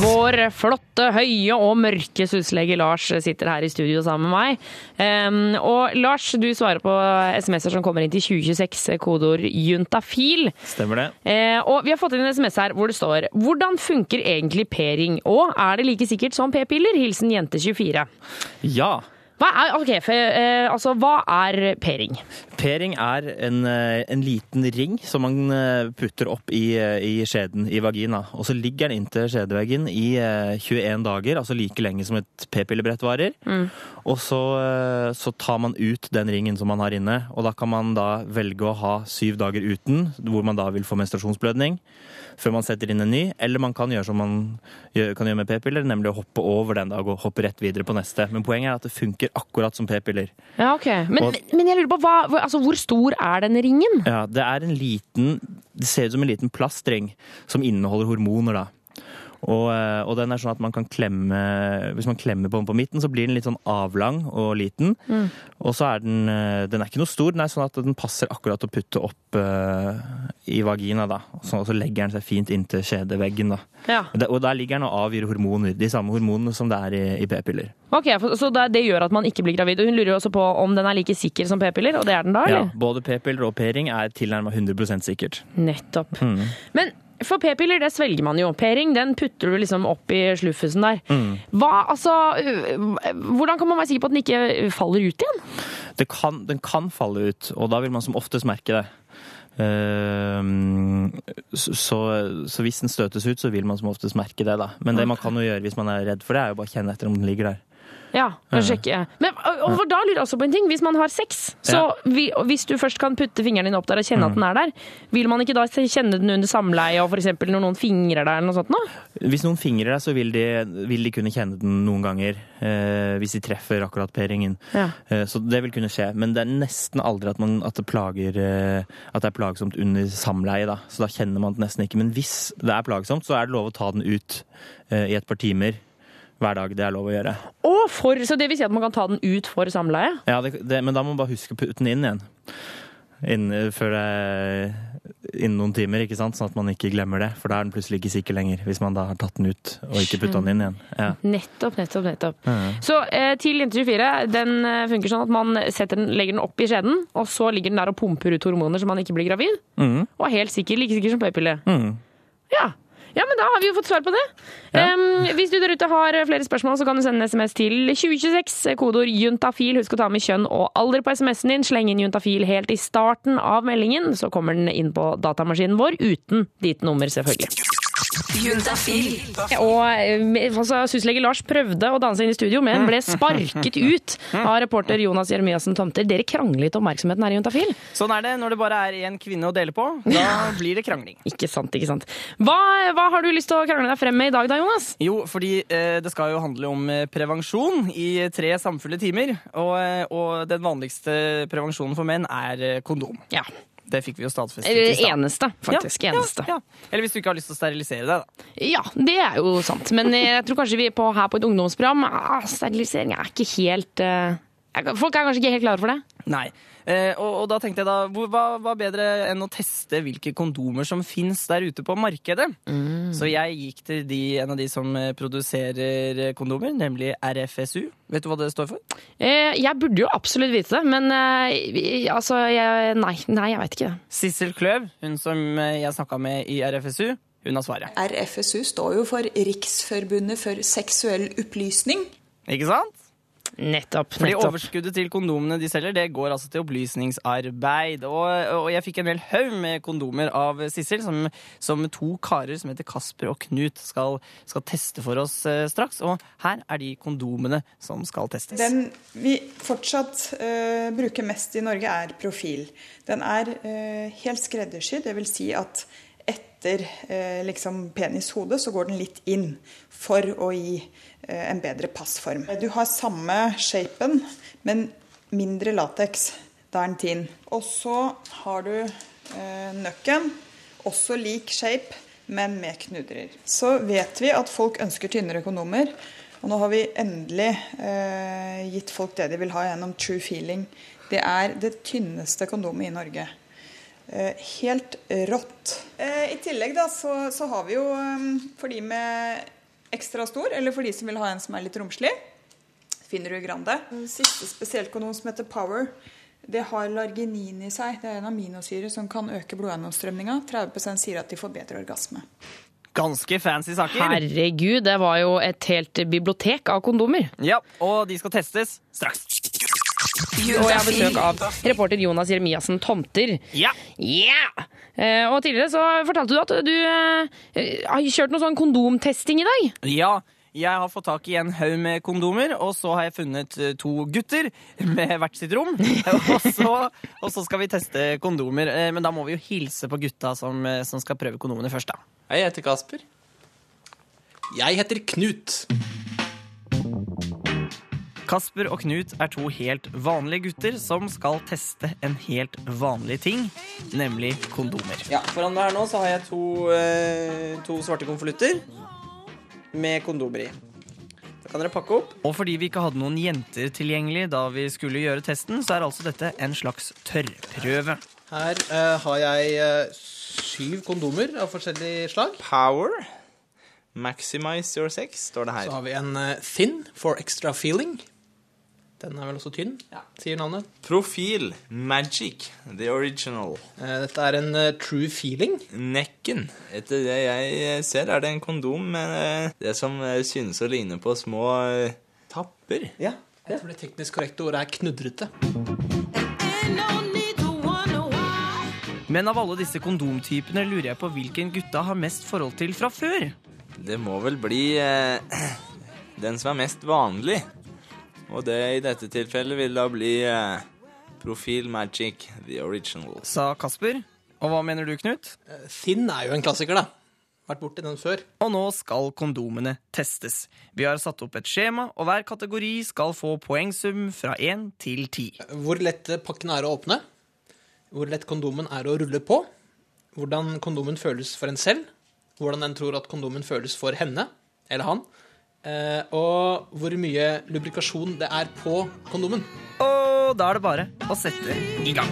Vår flotte, høye og mørke syslege Lars sitter her i studio sammen med meg. Um, og Lars, du svarer på SMS-er som kommer inn til 2026, kodeord juntafil. Stemmer det? Uh, og vi har fått inn en SMS her hvor det står Hvordan funker egentlig p-ring? Og er det like sikkert som p-piller? Hilsen jente24. Ja. Hva er, okay, for, eh, altså, hva er p-ring? P-ring er en, eh, en liten ring som man eh, putter opp i, eh, i skjeden, i vagina. Og så ligger den inntil skjedeveggen i eh, 21 dager, altså like lenge som et p-pillebrett varer. Og så, så tar man ut den ringen som man har inne, og da kan man da velge å ha syv dager uten, hvor man da vil få menstruasjonsblødning, før man setter inn en ny. Eller man kan gjøre som man gjør, kan gjøre med p-piller, nemlig å hoppe over den dag og hoppe rett videre på neste. Men poenget er at det funker akkurat som p-piller. Ja, ok. Men, Og- men jeg lurer på, hva, hva- altså, hvor stor er den ringen? Ja, det er en liten Det ser ut som en liten plastring som inneholder hormoner, da. Og, eh, og den er sånn at man kan klemme Hvis man klemmer på den på midten, så blir den litt sånn avlang og liten. Mm. Og så er den eh, Den er ikke noe stor, den er sånn at den passer akkurat å putte opp uh, i vagina, da. Så, så legger den seg fint inntil kjedeveggen, da. Ja. Og, der, og der ligger den og avgir hormoner. De samme hormonene som det er i, i p-piller. Ok, Så det, det gjør at man ikke blir gravid. Og hun lurer jo også på om den er like sikker som p-piller, og det er den da, eller? Ja, både p-piller og p-ring er tilnærma 100 sikkert. Nettopp. Mm. Men for p-piller, det svelger man jo. P-ring, den putter du liksom opp i sluffusen der. Mm. Hva, altså, øh, hvordan kan man være sikker på at den ikke faller ut igjen? det kan, den kan falle ut, og da vil man som oftest merke det. Ehm, så, så, så hvis den støtes ut, så vil man som oftest merke det. da. Men det man kan jo gjøre hvis man er redd for det, er jo bare å kjenne etter om den ligger der. Ja, kanskje ikke. Men og, da lurer jeg også på en ting. Hvis man har sex, så vi, hvis du først kan putte fingeren din opp der og kjenne Mm. at den er der, vil man ikke da kjenne den under samleie og f.eks. når noen fingrer deg eller noe sånt? noe? Hvis noen fingrer deg, så vil de, vil de kunne kjenne den noen ganger. eh, hvis de treffer akkurat p-ringen. Ja. Eh, så det vil kunne skje. Men det er nesten aldri at, man, at, det, plager, eh, at det er plagsomt under samleie. Da. Så da kjenner man det nesten ikke. Men hvis det er plagsomt, så er det lov å ta den ut eh, i et par timer hver dag. Det er lov å gjøre. Å, for, så det vil si at man kan ta den ut for samleie? Ja, det, det, men da må man bare huske å putte den inn igjen. Innen, før innen noen timer, ikke sant? sånn at man ikke glemmer det. For da er den plutselig ikke sikker lenger, hvis man da har tatt den ut og ikke putta den inn igjen. Ja. Nettopp, nettopp, nettopp. Mhm. Så eh, til Jente 24, den eh, funker sånn at man den, legger den opp i skjeden, og så ligger den der og pumper ut hormoner så man ikke blir gravid. Mm. Og er helt sikker, like sikker som p-pille. Mm. Ja. Ja, men da har vi jo fått svar på det. Em, hvis du der ute har flere spørsmål, så kan du sende en SMS til 2026, kodeord juntafil. Husk å ta med kjønn og alder på SMS-en din. Sleng inn juntafil helt i starten av meldingen, så kommer den inn på datamaskinen vår uten ditt nummer, selvfølgelig. Juntafil. Og eh, altså, Syslege Lars prøvde å danse inn i studio, men ble sparket ut av reporter Jonas Jeremiassen Tomter. Dere kranglet om oppmerksomheten her i Juntafil. Sånn er det når det bare er én kvinne å dele på. Da blir det krangling. Ikke sant, ikke sant. Hva, hva har du lyst til å krangle deg frem med i dag da, Jonas? Jo, fordi eh, det skal jo handle om eh, prevensjon i tre samfulle timer. Og, eh, og den vanligste prevensjonen for menn er kondom. Ja. Det fikk vi jo stadfestet. Eller eneste, faktisk. Ja, eneste. Ja, ja. Eller hvis du ikke har lyst til å sterilisere deg, da. Ja, det er jo sant. Men jeg tror kanskje vi på, her på et ungdomsprogram ah, Sterilisering er ikke helt uh, Folk er kanskje ikke helt klare for det? Nei. Eh, og, og da tenkte jeg da, hvor, hva, hva bedre enn å teste hvilke kondomer som fins der ute på markedet? Mm. Så jeg gikk til de, en av de som eh, produserer eh, kondomer, nemlig RFSU. Vet du hva det står for? Eh, jeg burde jo absolutt vite det, men eh, altså jeg, Nei, nei, jeg veit ikke det. Sissel Kløv, hun som eh, jeg snakka med i RFSU, hun har svaret. RFSU står jo for Riksforbundet for seksuell opplysning. Ikke sant? Nettopp. Fordi nettopp. overskuddet til kondomene de selger, det går altså til opplysningsarbeid. Og, og jeg fikk en hel haug med kondomer av Sissel, som, som to karer som heter Kasper og Knut skal, skal teste for oss eh, straks. Og her er de kondomene som skal testes. Den vi fortsatt eh, bruker mest i Norge, er profil. Den er eh, helt skreddersydd, dvs. Si at etter eh, liksom penishode så går den litt inn for å gi eh, en bedre passform. Du har samme shapen, men mindre lateks. Da er den tinn. Og så har du eh, nøkken, også lik shape, men med knudrer. Så vet vi at folk ønsker tynnere kondomer. Og nå har vi endelig eh, gitt folk det de vil ha gjennom True Feeling. Det er det tynneste kondomet i Norge. Eh, helt rått. Eh, I tillegg da, så, så har vi jo eh, for de med ekstra stor, eller for de som vil ha en som er litt romslig, finner du Grande. Siste spesielt kondom som heter Power. Det har larginin i seg. Det er en aminosyre som kan øke blodgjennomstrømninga. 30 sier at de får bedre orgasme. Ganske fancy saker. Herregud, det var jo et helt bibliotek av kondomer. Ja, og de skal testes straks. Og jeg har besøk av reporter Jonas Jeremiassen Tomter. Ja. Yeah! Eh, og tidligere så fortalte du at du eh, har kjørt noe sånn kondomtesting i dag. Ja, jeg har fått tak i en haug med kondomer, og så har jeg funnet eh, to gutter med hvert sitt rom. og, så, og så skal vi teste kondomer. Eh, Men da må vi jo hilse på gutta som, som skal prøve kondomene først, da. Jeg heter Kasper. Jeg heter Knut. Kasper og Knut er to helt vanlige gutter som skal teste en helt vanlig ting, nemlig kondomer. Ja, Foran meg her nå så har jeg to, eh, to svarte konvolutter med kondomer i. Da kan dere pakke opp. Og fordi vi ikke hadde noen jenter tilgjengelig da vi skulle gjøre testen, så er altså dette en slags tørrprøve. Her eh, har jeg eh, syv kondomer av forskjellig slag. Power. Maximize your sex, står det her. Så har vi en eh, thin for extra feeling. Den er vel også tynn, sier navnet. Profil. Magic. The original. Eh, dette er en eh, true feeling. Nekken. Etter det jeg ser, er det en kondom med eh, det som eh, synes å ligne på små eh, tapper. Ja. Jeg tror det teknisk korrekte ordet er knudrete. Men av alle disse kondomtypene lurer jeg på hvilken gutta har mest forhold til fra før. Det må vel bli eh, den som er mest vanlig. Og det i dette tilfellet vil da bli eh, Profil Magic, the original. Sa Kasper. Og hva mener du, Knut? Finn er jo en klassiker, da. Vært borti den før. Og nå skal kondomene testes. Vi har satt opp et skjema, og hver kategori skal få poengsum fra én til ti. Hvor lett pakken er å åpne. Hvor lett kondomen er å rulle på. Hvordan kondomen føles for en selv. Hvordan en tror at kondomen føles for henne eller han. Eh, og hvor mye lubrikasjon det er på kondomen. Og da er det bare å sette i gang.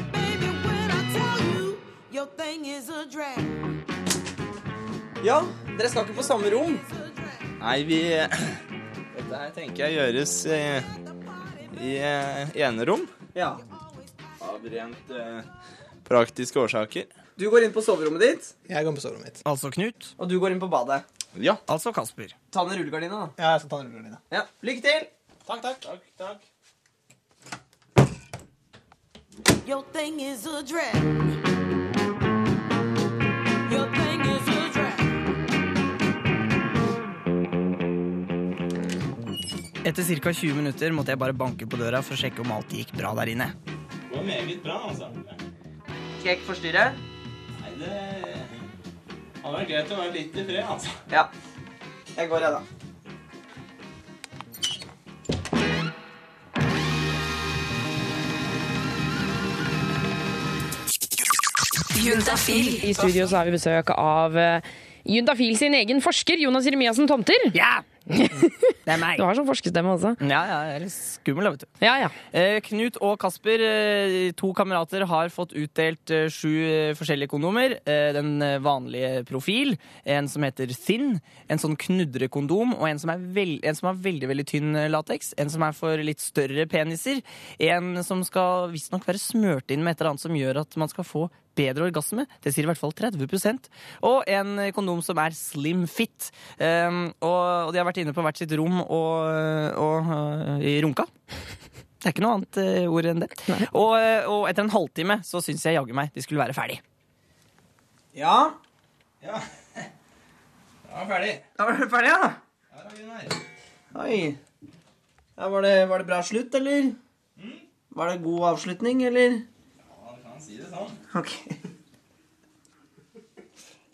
Ja, dere skal ikke på samme rom. Nei, vi Dette her tenker jeg gjøres i, i eh, enerom. Ja. Av rent eh, praktiske årsaker. Du går inn på soverommet ditt. Jeg går inn på soverommet mitt. Altså Knut. Og du går inn på badet. Ja. Altså Kasper. Ta ned rullegardina, da. Ja, jeg skal ta den rullegardina. Ja. Lykke til! Takk, takk. Takk, takk. Your thing is a drag. Your thing is a drag. Etter ca. 20 minutter måtte jeg bare banke på døra for å sjekke om alt gikk bra der inne. Det var meget bra, altså. Skal jeg ikke forstyrre? Nei, det hadde vært greit å være litt i fred, altså. Ja. Jeg går, jeg, da. I studio så har vi besøk av uh, Juntafil sin egen forsker, Jonas Jeremiassen Tomter. Ja! Det er meg. Du har sånn forskerstemme også. Ja, ja, jeg er litt skummel, vet du. Ja, ja. Eh, Knut og Kasper, eh, to kamerater, har fått utdelt eh, sju eh, forskjellige kondomer. Den vanlige profil, en som heter Thin, en sånn knudrekondom, og en som, er en som har veldig veldig tynn lateks. En som er for litt større peniser. En som skal visstnok være smørt inn med et eller annet som gjør at man skal få bedre orgasme. Det sier i hvert fall 30% Og en kondom som er slim fit. Um, og, og de har vært inne på hvert sitt rom og, og uh, i runka. Det er ikke noe annet uh, ord enn det. Og, uh, og etter en halvtime så syns jeg jaggu meg de skulle være ferdig. Ja. Ja. Ja, ferdig. Da var du ferdig, ja? Ja, vi her. Oi. Ja, var, det, var det bra slutt, eller? Var det god avslutning, eller? Ja, kan si det sånn. Ok.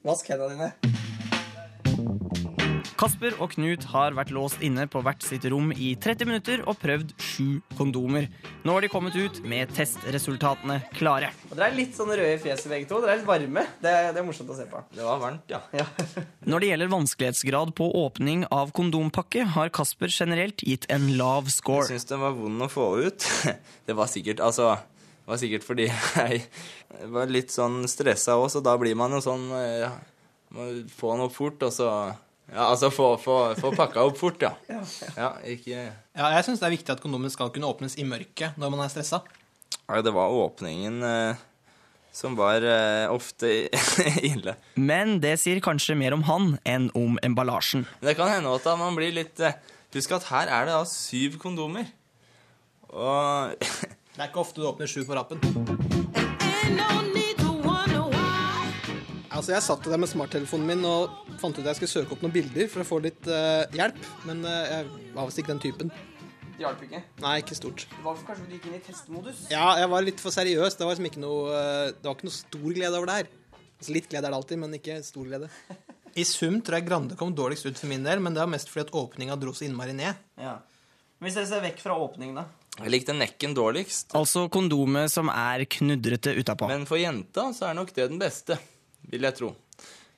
Vask hendene dine. Kasper og Knut har vært låst inne på hvert sitt rom i 30 minutter og prøvd sju kondomer. Nå har de kommet ut med testresultatene klare. Og Dere er litt sånn røde i fjeset begge to. Dere er litt varme. Det, det er morsomt å se på. Det var varmt, ja. Når det gjelder vanskelighetsgrad på åpning av kondompakke, har Kasper generelt gitt en lav score. Jeg syns den var vond å få ut. Det var sikkert Altså, det var sikkert fordi jeg var litt sånn stressa òg, så da blir man jo sånn ja, Må få den opp fort, og så Ja, altså få, få, få pakka opp fort, ja. Ja, ikke Ja, jeg syns det er viktig at kondomen skal kunne åpnes i mørket når man er stressa. Ja, det var åpningen eh, som var eh, ofte ille. Men det sier kanskje mer om han enn om emballasjen. Men det kan hende at man blir litt eh, Husk at her er det da syv kondomer. Og Det er ikke ofte du åpner sju på rappen. Altså, Jeg satt der med smarttelefonen min og fant ut at jeg skulle søke opp noen bilder for å få litt eh, hjelp, men eh, jeg var visst ikke den typen. Det hjalp ikke. Nei, ikke stort. Det var kanskje du gikk inn i testmodus? Ja, jeg var litt for seriøs. Det var liksom ikke noe, eh, det var ikke noe stor glede over det her. Altså, litt glede er det alltid, men ikke stor glede. I sum tror jeg Grande kom dårligst ut for min del, men det var mest fordi at åpninga dro så innmari ned. Ja. Men hvis dere ser vekk fra åpningen, da? Jeg likte nekken dårligst. Altså kondomet som er knudrete utapå. Men for jenta så er nok det den beste, vil jeg tro.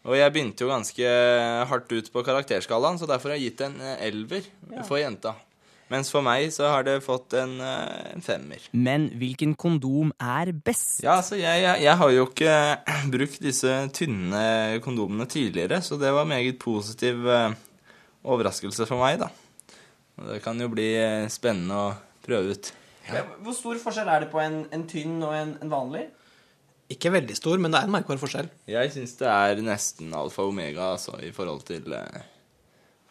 Og jeg begynte jo ganske hardt ut på karakterskalaen, så derfor har jeg gitt en elver elver for jenta. Mens for meg så har det fått en, eh, en femmer. Men hvilken kondom er best? Ja, altså jeg, jeg, jeg har jo ikke brukt disse tynne kondomene tidligere, så det var meget positiv eh, overraskelse for meg, da. Og det kan jo bli eh, spennende å prøve ut. Hvor stor forskjell er det på en, en tynn og en, en vanlig? Ikke veldig stor, men det er en merkbar forskjell. Jeg syns det er nesten alfa og omega altså, i forhold til, eh,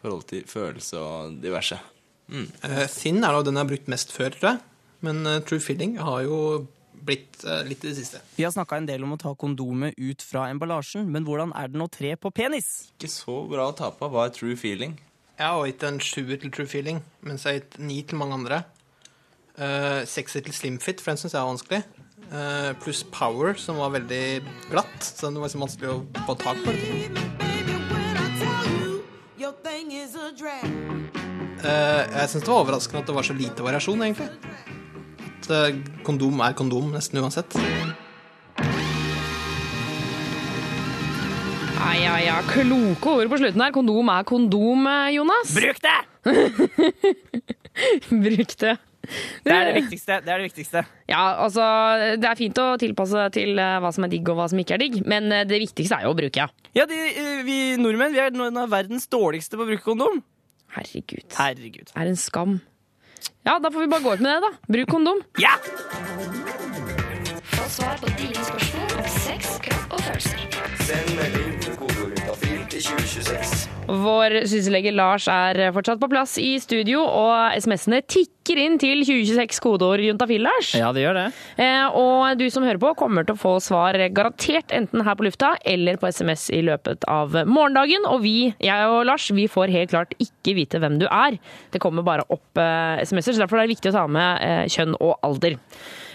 forhold til følelse og diverse. Mm. Uh, Thin er da den jeg har brukt mest før, tror jeg. Men uh, True Filling har jo blitt uh, litt i det siste. Vi har snakka en del om å ta kondomet ut fra emballasjen, men hvordan er det å tre på penis? Ikke så bra å ta på Hva er true feeling. Jeg har gitt en sjuer til True Feeling, mens jeg har gitt ni til mange andre. Uh, sekser til Slimfit, for den syns jeg var vanskelig. Uh, pluss Power, som var veldig glatt, så det var liksom vanskelig å få tak på. Uh, jeg syns det var overraskende at det var så lite variasjon, egentlig. At uh, kondom er kondom nesten uansett. Ja, ja, ja. Kloke ord på slutten her. Kondom er kondom, eh, Jonas. Bruk det! Bruk det. Det er det viktigste. Det er det viktigste. Ja, altså, det er fint å tilpasse til eh, hva som er digg og hva som ikke er digg, men eh, det viktigste er jo å bruke, ja. Ja, de, eh, vi nordmenn vi er noen av verdens dårligste på å bruke kondom. Herregud. Herregud. Det er en skam. Ja, da får vi bare gå ut med det, da. Bruk kondom. Ja! Få svar på dine spørsmål om sex, kropp og følelser. Send melding til kodeordet til 2026. Vår syslege Lars er fortsatt på plass i studio, og SMS-ene tikker inn til 2026 kodeord juntafil, Lars. Ja, det gjør det. Eh, og du som hører på, kommer til å få svar garantert enten her på lufta eller på SMS i løpet av morgendagen. Og vi, jeg og Lars, vi får helt klart ikke vite hvem du er. Det kommer bare opp eh, SMS-er, så derfor er det viktig å ta med eh, kjønn og alder.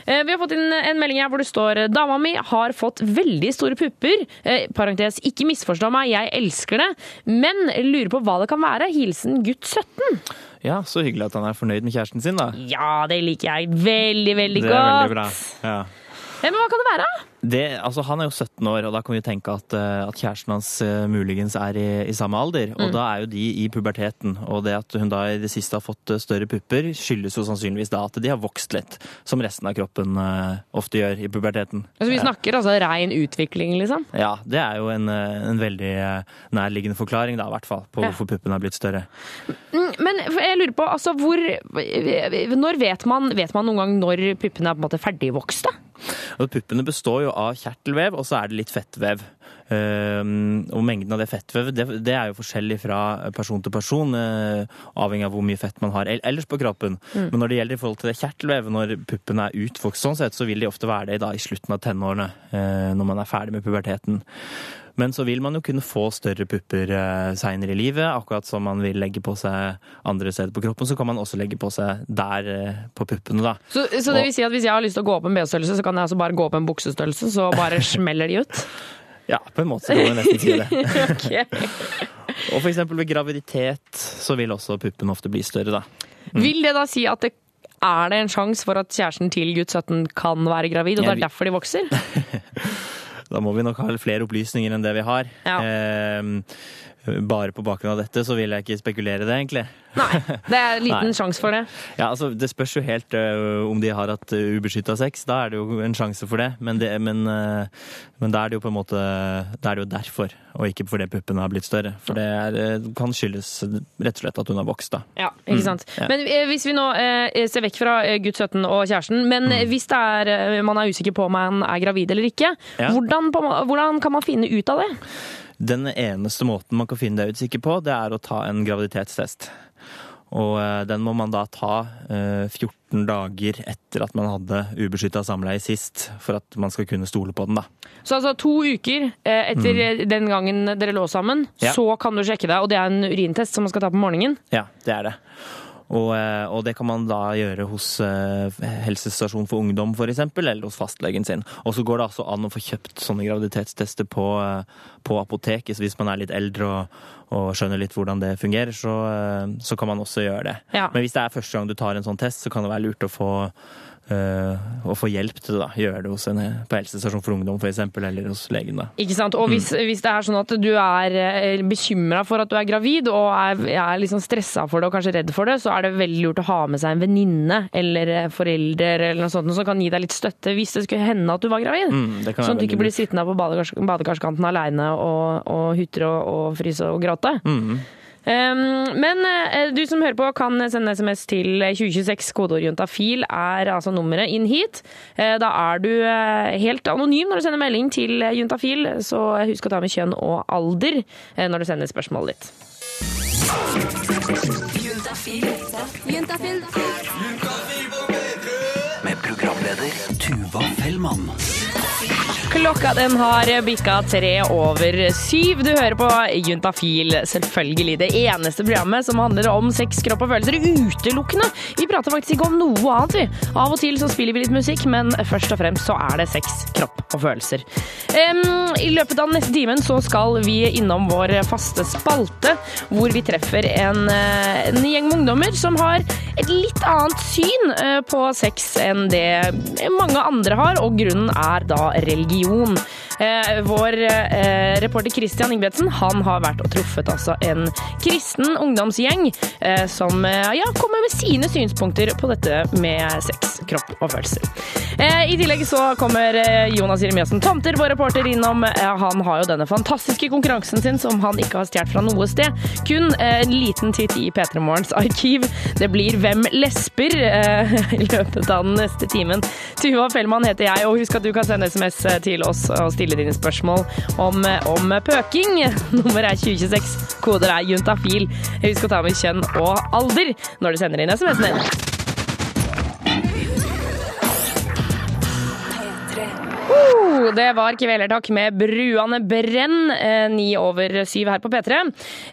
Eh, Vi har fått inn en melding her hvor det står Dama mi har fått veldig store pupper. Eh, parentes, ikke misforstå meg, jeg elsker det. Men lurer på hva det kan være. Hilsen gutt 17. Ja, Så hyggelig at han er fornøyd med kjæresten sin, da. Ja, det liker jeg veldig, veldig godt. det er veldig bra. Ja. Eh, Men hva kan det være? Det, altså, han er jo 17 år, og da kan vi tenke at, eh, at kjæresten hans eh, muligens er i, i samme alder. Og Mm. da er jo de i puberteten. Og det at hun da i det siste har fått eh, større pupper, skyldes jo sannsynligvis da at de har vokst litt. Som resten av kroppen ofte gjør i puberteten. Altså, vi snakker altså rein utvikling, liksom. Ja, det er jo en, en veldig nærliggende forklaring, da, i hvert fall, på Ja. hvorfor puppene har blitt større. Mm, Men jeg lurer på, altså hvor Når vet man, vet man noen gang når puppene er på en måte ferdigvokste? Og puppene består jo av kjertelvev, og så er det litt fettvev. Ehm, og mengden av det fettvevet det, det er jo forskjellig fra person til person, eh, avhengig av hvor mye fett man har ellers på kroppen. Mm. Men når det gjelder i forhold til det kjertelvevet, når puppene er utvokst sånn sett, så vil de ofte være det da i slutten av tenårene, eh, når man er ferdig med puberteten. Men så vil man jo kunne få større pupper eh, seinere i livet, akkurat som man vil legge på seg andre steder på kroppen, så kan man også legge på seg der eh, på puppene, da. Så, så det vil si at hvis jeg har lyst til å gå opp en BH-størrelse, så kan jeg altså bare gå opp en buksestørrelse, så bare smeller de ut? Ja, på en måte så kan man nesten si det. Ok. Og for eksempel ved graviditet så vil også puppen ofte bli større, da. Vil det da si at det er det en sjanse for at kjæresten til gutt 17 kan være gravid, og det er derfor de vokser? Da må vi nok ha flere opplysninger enn det vi har. Eh, bare på bakgrunn av dette så vil jeg ikke spekulere det, egentlig. Nei, Det er liten Nei. sjanse for det. Ja, altså Det spørs jo helt uh, om de har hatt uh, ubeskytta sex. Da er det jo en sjanse for det. Men, det, men, uh, men da er det jo på en måte Da er det jo derfor, og ikke fordi puppene har blitt større. For det er, kan skyldes rett og slett at hun har vokst, da. Ja, ikke sant. Mm, ja. Men eh, hvis vi nå eh, ser vekk fra eh, gutt 17 og kjæresten, men Mm. eh, hvis det er, eh, man er usikker på om man er gravid eller ikke, Ja. hvordan, på, hvordan kan man finne ut av det? Den eneste måten man kan finne det ut sikker på, det er å ta en graviditetstest. Og eh, den må man da ta eh, 14 dager etter at man hadde ubeskytta samleie sist, for at man skal kunne stole på den, da. Så altså to uker eh, etter mm. den gangen dere lå sammen, Mm. Ja. så kan du sjekke deg, og det er en urintest som man skal ta på morgenen. Ja, det er det. Og, eh, og det kan man da gjøre hos eh, helsestasjon for ungdom f.eks., eller hos fastlegen sin. Og så går det altså an å få kjøpt sånne graviditetstester på, eh, på apoteket. Så hvis man er litt eldre og, og skjønner litt hvordan det fungerer, så, så kan man også gjøre det. Ja. Men hvis det er første gang du tar en sånn test, så kan det være lurt å få, å få hjelp til det. da. Gjøre det hos en, på helsestasjon for ungdom f.eks., eller hos legen. da. Ikke sant? Og hvis, Mm. hvis det er sånn at du er bekymra for at du er gravid, og er, er liksom stressa for det og kanskje redd for det, så er det veldig lurt å ha med seg en venninne eller eh, forelder eller noe sånt som kan gi deg litt støtte hvis det skulle hende at du var gravid. Mm, sånn at du ikke blir sittende på badekars badekarskanten aleine og, og hutre og, og fryse og gråte. Mm. Um, men eh, du som hører på kan sende SMS til 2026. Kodeord juntafil er altså nummeret inn hit. Eh, da er du eh, helt anonym når du sender melding til juntafil, så husk å ta med kjønn og alder når du sender spørsmålet ditt. Med programleder Tuva Fellmann. Klokka den har bikka tre over syv. Du hører på Juntafil, selvfølgelig. Det eneste programmet som handler om sex, kropp og følelser utelukkende. Vi prater faktisk ikke om noe annet, vi. Av og til så spiller vi litt musikk, men først og fremst så er det sex, kropp og følelser. Um, I løpet av neste timen så skal vi innom vår faste spalte, hvor vi treffer en, eh, en gjeng med ungdommer som har et litt annet syn eh, på sex enn det mange andre har, og grunnen er da religion. Eh, vår eh, reporter Christian Ingebretsen han har vært og truffet altså en kristen ungdomsgjeng eh, som eh, ja, kommer med sine synspunkter på dette med sex, kropp og følelser. Eh, I tillegg så kommer eh, Jonas Jeremiassen Tomter, vår reporter, innom. Eh, han har jo denne fantastiske konkurransen sin som han ikke har stjålet fra noe sted. Kun eh, en liten titt i P3 Morgens arkiv. Det blir Hvem lesber eh, i løpet av den neste timen. Tuva Fellmann heter jeg, og husk at du kan sende SMS til oss og stille dine spørsmål om, om pøking. Nummeret er 2026. Koder er juntafil. Husk å ta med kjønn og alder når du sender inn SMS-en din. Det var Kvelertak med Bruane Brenn, eh, ni over syv her på P3.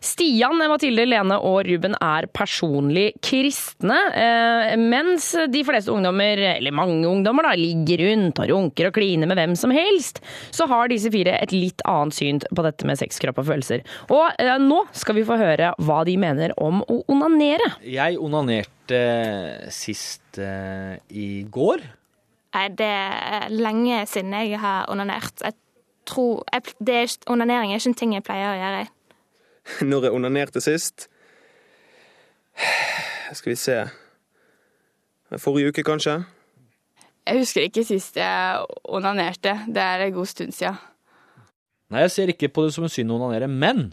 Stian, Mathilde, Lene og Ruben er personlig kristne, eh, mens de fleste ungdommer, eller mange ungdommer, da, ligger rundt og runker og kliner med hvem som helst, så har disse fire et litt annet syn på dette med sex, kropp og følelser. Og eh, nå skal vi få høre hva de mener om å onanere. Jeg onanerte sist i går. Nei, det er lenge siden jeg har onanert. Jeg tror jeg, det er, Onanering er ikke en ting jeg pleier å gjøre. Når jeg onanerte sist Skal vi se Forrige uke, kanskje? Jeg husker ikke sist jeg onanerte. Det er en god stund siden. Nei, jeg ser ikke på det som en synd å onanere, men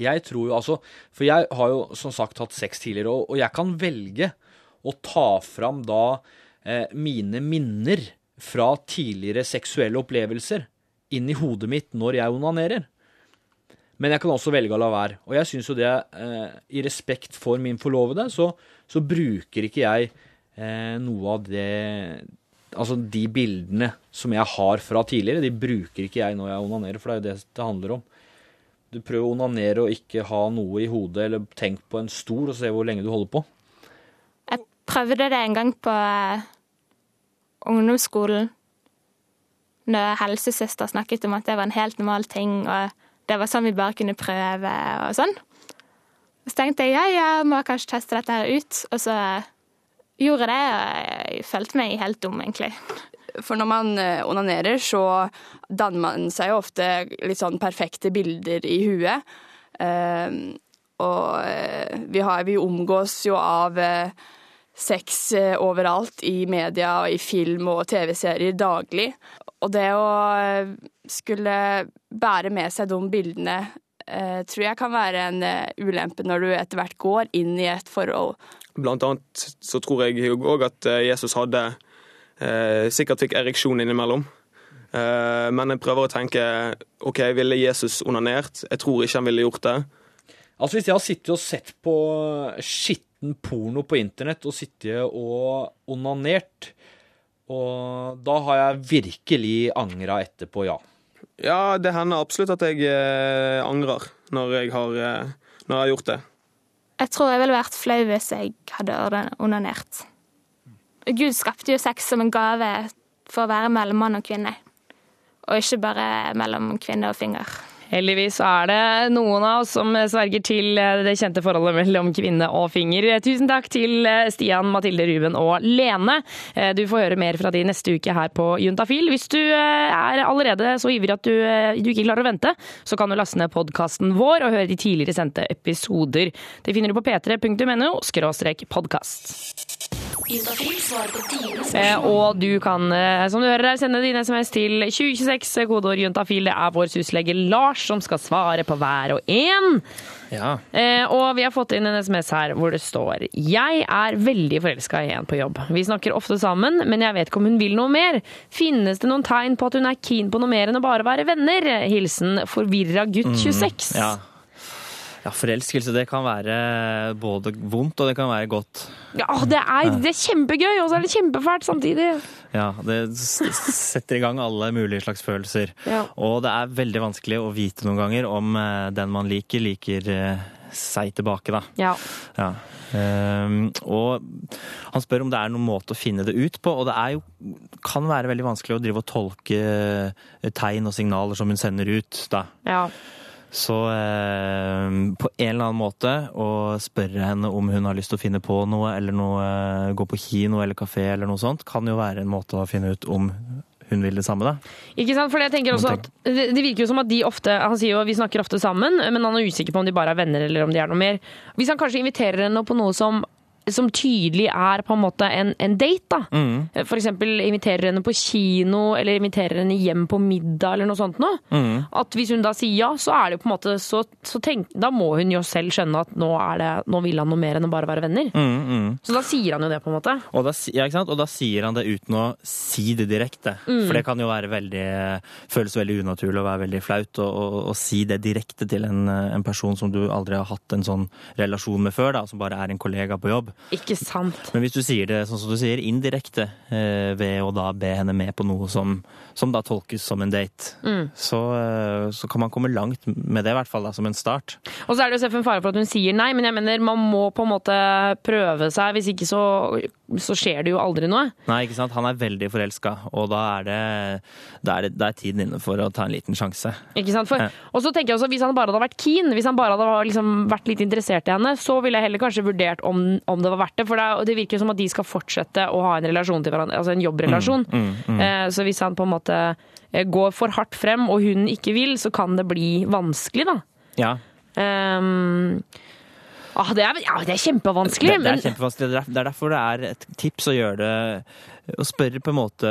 jeg tror jo altså For jeg har jo som sagt hatt sex tidligere, og, og jeg kan velge å ta fram da eh, mine minner fra tidligere seksuelle opplevelser inn i hodet mitt når jeg onanerer. Men jeg kan også velge å la være. Og jeg syns jo det, eh, i respekt for min forlovede, så, så bruker ikke jeg eh, noe av det Altså de bildene som jeg har fra tidligere, de bruker ikke jeg når jeg onanerer, for det er jo det det handler om. Du prøver å onanere og ikke ha noe i hodet, eller tenk på en stol og se hvor lenge du holder på. Prøvde det en gang på eh, ungdomsskolen. Når helsesøster snakket om at det var en helt normal ting, og det var sånn vi bare kunne prøve og sånn. Så tenkte jeg ja, ja, må kanskje teste dette her ut. Og så gjorde jeg det, og jeg følte meg helt dum, egentlig. For når man eh, onanerer, så danner man seg jo ofte litt sånn perfekte bilder i huet. Eh, og vi, har, vi omgås jo av sex eh, overalt i media og i film og TV-serier daglig. Og det å eh, skulle bære med seg de bildene eh, tror jeg kan være en ulempe når du etter hvert går inn i et forhold. Blant annet så tror jeg òg at Jesus hadde eh, Sikkert fikk ereksjon innimellom. Eh, men jeg prøver å tenke OK, ville Jesus onanert? Jeg tror ikke han ville gjort det. Altså Hvis jeg har sittet og sett på skitten porno på internett og sittet og onanert, og da har jeg virkelig angra etterpå, ja. Ja, det hender absolutt at jeg eh, angrer når jeg, har, eh, når jeg har gjort det. Jeg tror jeg ville vært flau hvis jeg hadde onanert. Gud skapte jo sex som en gave for å være mellom mann og kvinne, og ikke bare mellom kvinne og finger. Heldigvis er det noen av oss som sverger til det kjente forholdet mellom kvinne og finger. Tusen takk til Stian, Mathilde, Ruben og Lene. Du får høre mer fra de neste uke her på Juntafil. Hvis du er allerede så ivrig at du, du ikke klarer å vente, så kan du laste ned podkasten vår og høre de tidligere sendte episoder. Det finner du på p3.no skråstrek podkast. Eh. Og du kan, eh, som du hører her, sende din SMS til 2026, kodeord juntafil. Det er vår syslege Lars som skal svare på hver og en. Ja. Eh, og vi har fått inn en SMS her hvor det står Jeg er veldig forelska i en på jobb. Vi snakker ofte sammen, men jeg vet ikke om hun vil noe mer. Finnes det noen tegn på at hun er keen på noe mer enn å bare være venner? Hilsen forvirra gutt 26. Mm, ja. Ja, forelskelse det kan være både vondt og det kan være godt. Ja, det er, det er kjempegøy, og så er det kjempefælt samtidig. Ja, det setter i gang alle mulige slags følelser. Ja. Og det er veldig vanskelig å vite noen ganger om eh, den man liker, liker eh, seg tilbake, da. Ja. Ja. Um, og han spør om det er noen måte å finne det ut på, og det er jo, kan være veldig vanskelig å drive og tolke eh, tegn og signaler som hun sender ut, da. Ja. Så eh, på en eller annen måte å spørre henne om hun har lyst til å finne på noe, eller noe, eh, gå på kino eller kafé eller noe sånt, kan jo være en måte å finne ut om hun vil det samme, da. Ikke sant? For jeg tenker også at det det virker jo som at de ofte Han sier jo vi snakker ofte sammen, men han er usikker på om de bare er venner eller om de er noe mer. Hvis han kanskje inviterer henne på noe som som tydelig er på en måte en, en date, da. Mm. Eksempel inviterer henne på kino, eller inviterer henne hjem på middag, eller noe sånt noe. Mm. At hvis hun da sier ja, så er det på en måte så, så tenk, Da må hun jo selv skjønne at nå, det, nå vil han noe mer enn å bare være venner. Mm, mm. Så da sier han jo det, på en måte. Og da, ja, og da sier han det uten å si det direkte. Mm. For det kan jo være veldig, føles veldig unaturlig og være veldig flaut å si det direkte til en, en person som du aldri har hatt en sånn relasjon med før, da, som bare er en kollega på jobb. Ikke sant. Men hvis du sier det sånn som du sier, indirekte, eh, ved å da be henne med på noe som, som da tolkes som en date, Mm. så, eh, så kan man komme langt med det, i hvert fall da, som en start. Og så er det jo selvfølgelig en fare for at hun sier nei, men jeg mener man må på en måte prøve seg. Hvis ikke så, så skjer det jo aldri noe. Nei, ikke sant? Han er veldig forelska, og da er, det, da, er det, da er tiden inne for å ta en liten sjanse. Ikke sant? For. Og så tenker jeg også, Hvis han bare hadde vært keen, hvis han bare hadde liksom vært litt interessert i henne, så ville jeg heller kanskje vurdert om, om det var verdt det. For det, det virker som at de skal fortsette å ha en relasjon til hverandre, altså en jobbrelasjon. Mm, mm, mm. Eh, Så hvis han på en måte eh, går for hardt frem, og hun ikke vil, så kan det bli vanskelig, da. Ja, Um, ah, det, er, ja, det er kjempevanskelig. det kjempevanskelig. Det er der- det er derfor det er et tips å gjøre det Å spørre på en måte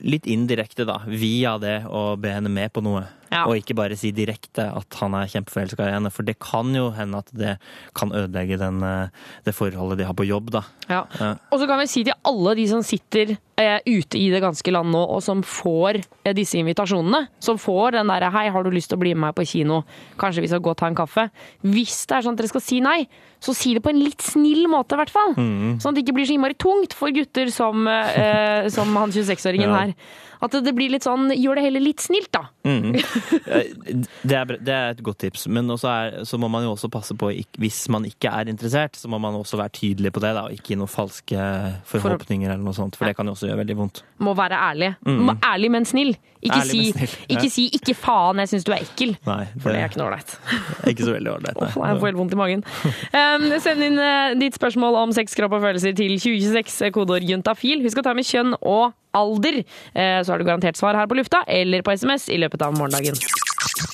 litt indirekte, da, via det å be henne med på noe. Ja. Og ikke bare si direkte at han er kjempeforelska i henne, for det kan jo hende at det kan ødelegge den, eh, det forholdet de har på jobb, da. Ja. Ja. Og så kan vi si til alle de som sitter eh, ute i det ganske land nå, og som får eh, disse invitasjonene, som får den derre 'hei, har du lyst til å bli med meg på kino', kanskje vi skal gå og ta en kaffe. Hvis det er sånn at dere skal si nei, så si det på en litt snill måte, i hvert fall. Mm. Sånn at det ikke blir så innmari tungt for gutter som, eh, som han 26-åringen Ja. her. At det, det blir litt sånn Gjør det heller litt snilt, da. Mm. Det er, det er et godt tips, men også er, så må man jo også passe på, hvis man ikke er interessert, så må man også være tydelig på det, da, og ikke gi noen falske forhåpninger eller noe sånt, for det kan jo også gjøre veldig vondt. Må være ærlig. Mm. Må, ærlig, men snill. Ikke, Ærlig, si, men snill, ja. ikke si 'ikke faen, jeg syns du er ekkel'. Nei, For det er ikke noe ålreit. Ikke så veldig ålreit, nei. Jeg får helt vondt i magen. Um, send inn uh, ditt spørsmål om sex, kropp og følelser til 2026, eh, kodeord juntafil. Husk å ta med kjønn og alder, eh, så har du garantert svar her på lufta eller på SMS i løpet av morgendagen.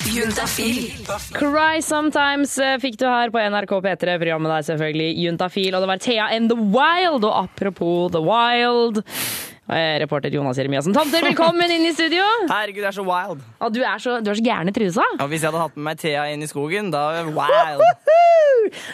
Juntafil. Cry Sometimes eh, fikk du her på NRK P3. Programmet der selvfølgelig Juntafil. Og det var Thea and The Wild. Og apropos The Wild eh, Reporter Jonas Jeremiassen Tomter, velkommen inn i studio. Herregud, det er så wild. Og du er så, du er så gæren i trusa. Ja, hvis jeg hadde hatt med meg Thea inn i skogen, da wild.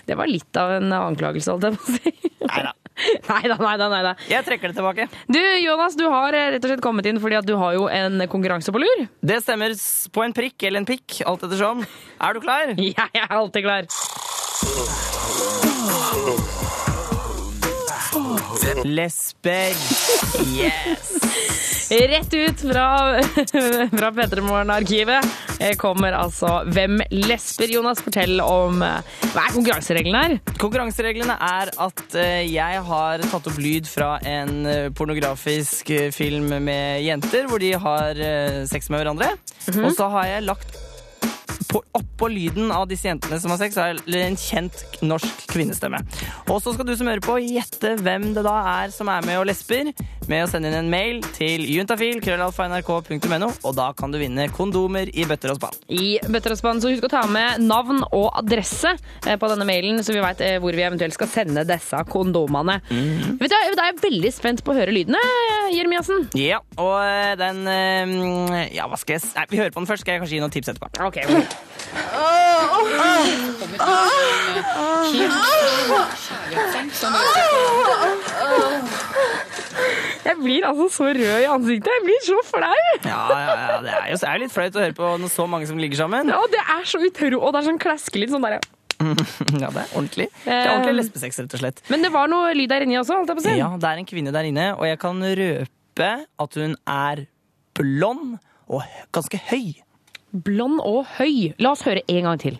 Det var litt av en anklagelse, holdt jeg på å si. Neida. Neida, neida, neida. Jeg trekker det tilbake. Du, Jonas, du har eh, rett og slett kommet inn fordi at du har jo en konkurranse på lur. Det stemmer på en prikk eller en pikk, alt ettersom. Er du klar? Ja, jeg er alltid klar. Lesber. Yes. Rett ut fra, fra P3 Morgen-arkivet kommer altså Hvem lesber? Jonas, fortell om eh, Hva er konkurransereglene her? Konkurransereglene er at eh, jeg har tatt opp lyd fra en eh, pornografisk eh, film med jenter, hvor de har eh, sex med hverandre. Mhm. Og så har jeg lagt på, oppå lyden av disse jentene som har sex, er en kjent norsk kvinnestemme. Og så skal du som hører på, gjette hvem det da er som er med og lesber, med å sende inn en mail til juntafil, krøllalfa.nrk.no, og da kan du vinne kondomer i bøtter og spann. I bøtter og spann, så husk å ta med navn og adresse eh, på denne mailen, så vi veit hvor vi eventuelt skal sende disse kondomene. Vet du, Da er jeg veldig spent på å høre lydene, Jeremiassen. Ja, og eh, den eh, Ja, hva skal jeg si? Vi hører på den først, skal jeg kanskje gi noen tips etterpå. Ok, Jeg blir altså så rød i ansiktet. Jeg blir så flau. Ja, ja, ja, det er jo det er litt flaut å høre på når så mange som ligger sammen. Ja, det er så utro, og det er sånn klaskelig sånn der. Ja, det er ordentlig. Det er ordentlig lesbesex, rett og slett. Men det var noe lyd der inne også, holdt jeg på å si. Ja, det er en kvinne der inne, og jeg kan røpe at hun er blond og ganske høy. Blond og høy. La oss høre en gang til.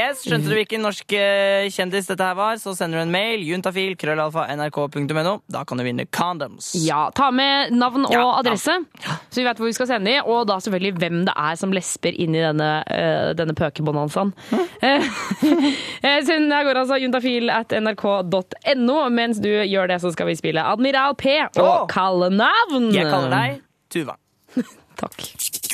Yes, Skjønte du hvilken norsk eh, kjendis dette her var, så sender du en mail. Juntafil, krøllalfa, nrk.no. Da kan du vinne condoms. Ja, Ta med navn og Ja, adresse, så vi vet hvor vi skal sende de. Og da selvfølgelig hvem det er som lesper inn i denne, uh, denne pøkebonanzaen. Eh, Send av gårde altså juntafil at nrk.no. Mens du gjør det, så skal vi spille Admiral P og oh. kalle navn. Jeg kaller deg Tuva. Takk.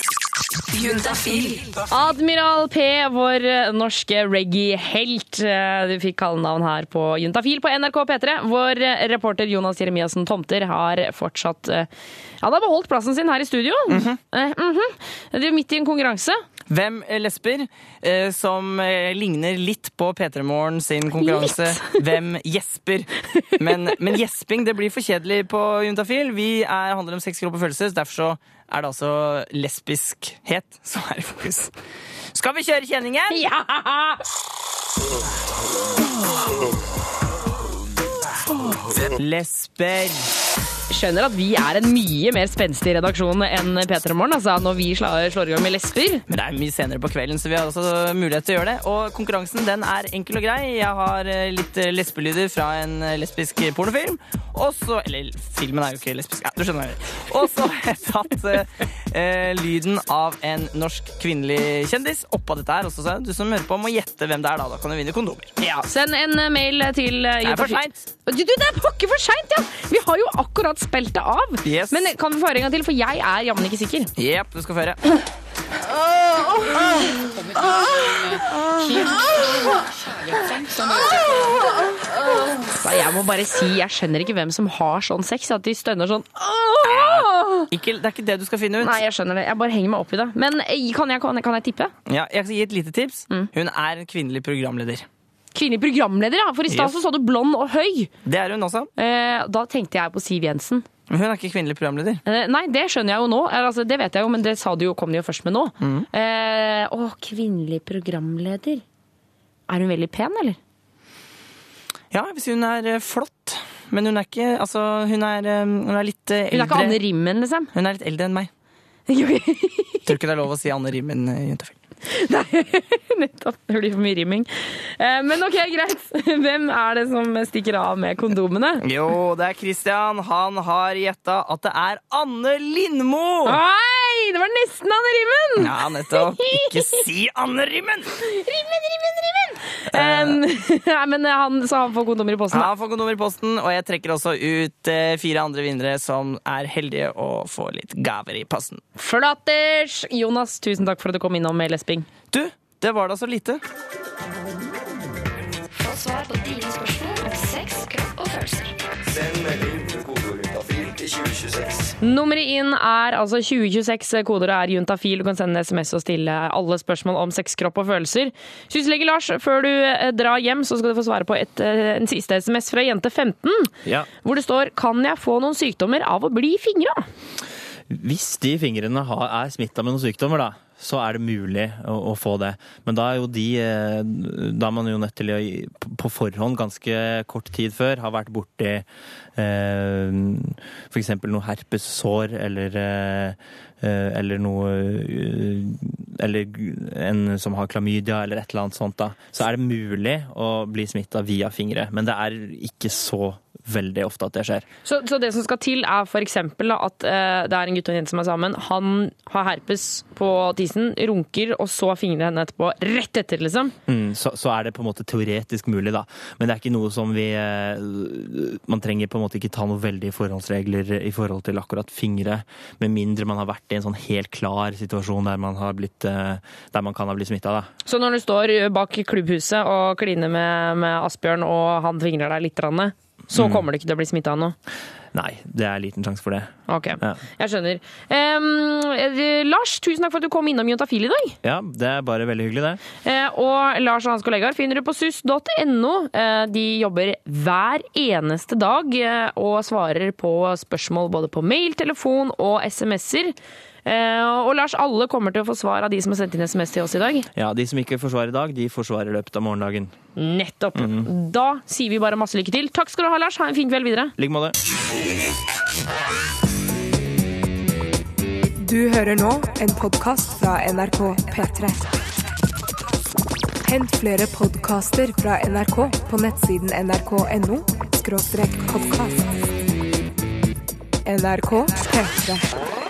Juntafil. Admiral P, vår eh, norske reggae-helt. Eh, Du fikk kallenavn her på Juntafil på NRK P3. Vår eh, reporter Jonas Jeremiassen Tomter har fortsatt Han har beholdt plassen sin her i studio. Eh, mhm. Det er midt i en konkurranse. Hvem lesber eh, som ligner litt på P3 Morgen sin konkurranse Hvem gjesper? Men, men gjesping det blir for kjedelig på Juntafil. Vi er, handler om sex, kropp og følelser, derfor så er det altså lesbiskhet som er i fokus. Skal vi kjøre kjenningen? Ja! Lesber. Skjønner at vi er en mye mer spenstig redaksjon enn P3 Morgen, altså, når vi slår, slår i gang med lesber. Men det er mye senere på kvelden, så vi har også mulighet til å gjøre det. Og konkurransen den er enkel og grei. Jeg har eh, litt eh, lesbelyder fra en eh, lesbisk pornofilm. Og så Eller filmen er jo ikke lesbisk. Ja, du skjønner. Og så har jeg tatt eh, lyden av en norsk kvinnelig kjendis oppå dette her. Og så du som hører på, må gjette hvem det er, da. Da kan du vinne kondomer. Ja, Send en mail til Det er for seint. Det er pokker for seint, ja! Vi har jo akkurat spilt av. Yes. Men kan vi få høre en gang til, for jeg er jammen ikke sikker. Jepp, du skal få høre. Jeg må bare si, jeg skjønner ikke hvem som har sånn sex. At de stønner sånn Ikke, det er ikke det du skal finne ut. Nei, jeg skjønner det. Jeg bare henger meg opp i det. Men eh, kan jeg, kan jeg, kan jeg tippe? Ja, jeg skal gi et lite tips. Hun er en kvinnelig programleder. Kvinnelig programleder, ja. For i stad Yes. så sa du blond og høy. Det er hun også. Eh, da tenkte jeg på Siv Jensen. Men hun er ikke kvinnelig programleder. Eh, nei, det skjønner jeg jo nå. Altså, det vet jeg jo, men det sa du jo, kom de jo først med nå. Mm. Eh, å, kvinnelig programleder. Er hun veldig pen, eller? Ja, jeg vil si hun er eh, flott. Men hun er ikke Altså, hun er, hun er litt eldre. Hun er ikke Anne Rimmen, liksom? Hun er litt eldre enn meg. Tror ikke det er lov å si Anne Rimmen i Juntafil. Nettopp. Det blir for mye rimming. Eh, Men OK, greit. Hvem er det som stikker av med kondomene? Jo, det er Christian. Han har gjetta at det er Anne Lindmo! Nei, Det var nesten Anne Rimmen! Ja, nettopp. Ikke si Anne Rimmen! Rimmen, rimmen, rimmen! Nei, men eh, han, så han får kondomer i posten? Ja, han får kondomer i posten, og jeg trekker også ut fire andre vinnere som er heldige og får litt gaver i posten. Flatters! Jonas, tusen takk for at du kom innom med lesping. Du, det var da så lite. Få svar på dine spørsmål om sex, kropp og følelser. Send melding til kodeord juntafil til 2026. Nummeret inn er altså 2026. Kodeordet er juntafil. Du kan sende SMS og stille alle spørsmål om sex, kropp og følelser. Syslege Lars, før du eh, drar hjem, så skal du få svare på et, eh, en siste SMS fra jente 15. Ja. Hvor det står 'Kan jeg få noen sykdommer av å bli fingra'? Hvis de fingrene er smitta med noen sykdommer, da, så er det mulig å, å få det. Men da er jo de eh, Da er man jo nødt til å på forhånd, ganske kort tid før, ha vært borti eh, f.eks. noe herpessår eller eh, eh, eller noe eh, Eller en som har klamydia eller et eller annet sånt. da. Så er det mulig å bli smitta via fingre, men det er ikke så veldig ofte at det skjer. Så, så det som skal til, er f.eks. at eh, det er en gutt og en jente som er sammen. Han har herpes på tissen, runker, og så fingrer henne etterpå. Rett etter, liksom. Mm, så, så er det på en måte teoretisk mulig, da. Men det er ikke noe som vi eh, Man trenger på en måte ikke ta noe veldig forholdsregler i forhold til akkurat fingre, med mindre man har vært i en sånn helt klar situasjon der man, har blitt, eh, der man kan ha blitt smitta, da. Så når du står bak klubbhuset og kliner med, med Asbjørn, og han fingrer deg litt, så Mm. kommer du ikke til å bli smitta av noe? Nei, det er liten sjanse for det. Ok, Ja. jeg skjønner. Eh, Lars, tusen takk for at du kom innom Juntafil i dag. ja, det er bare veldig hyggelig, det. Uh, og Lars og hans kollegaer finner du på sus.no. Uh, de jobber hver eneste dag uh, og svarer på spørsmål både på mail, telefon og SMS-er. Eh, og Lars, alle kommer til å få svar av de som har sendt inn SMS til oss i dag. Ja, De som ikke får svar i dag, de får svar i løpet av morgendagen. Nettopp. Mhm. Da sier vi bare masse lykke til. Takk skal du ha, Lars. Ha en fin kveld videre. I like måte. Du hører nå en podkast fra NRK P3. Hent flere podkaster fra NRK på nettsiden nrk.no podkast. NRK P3.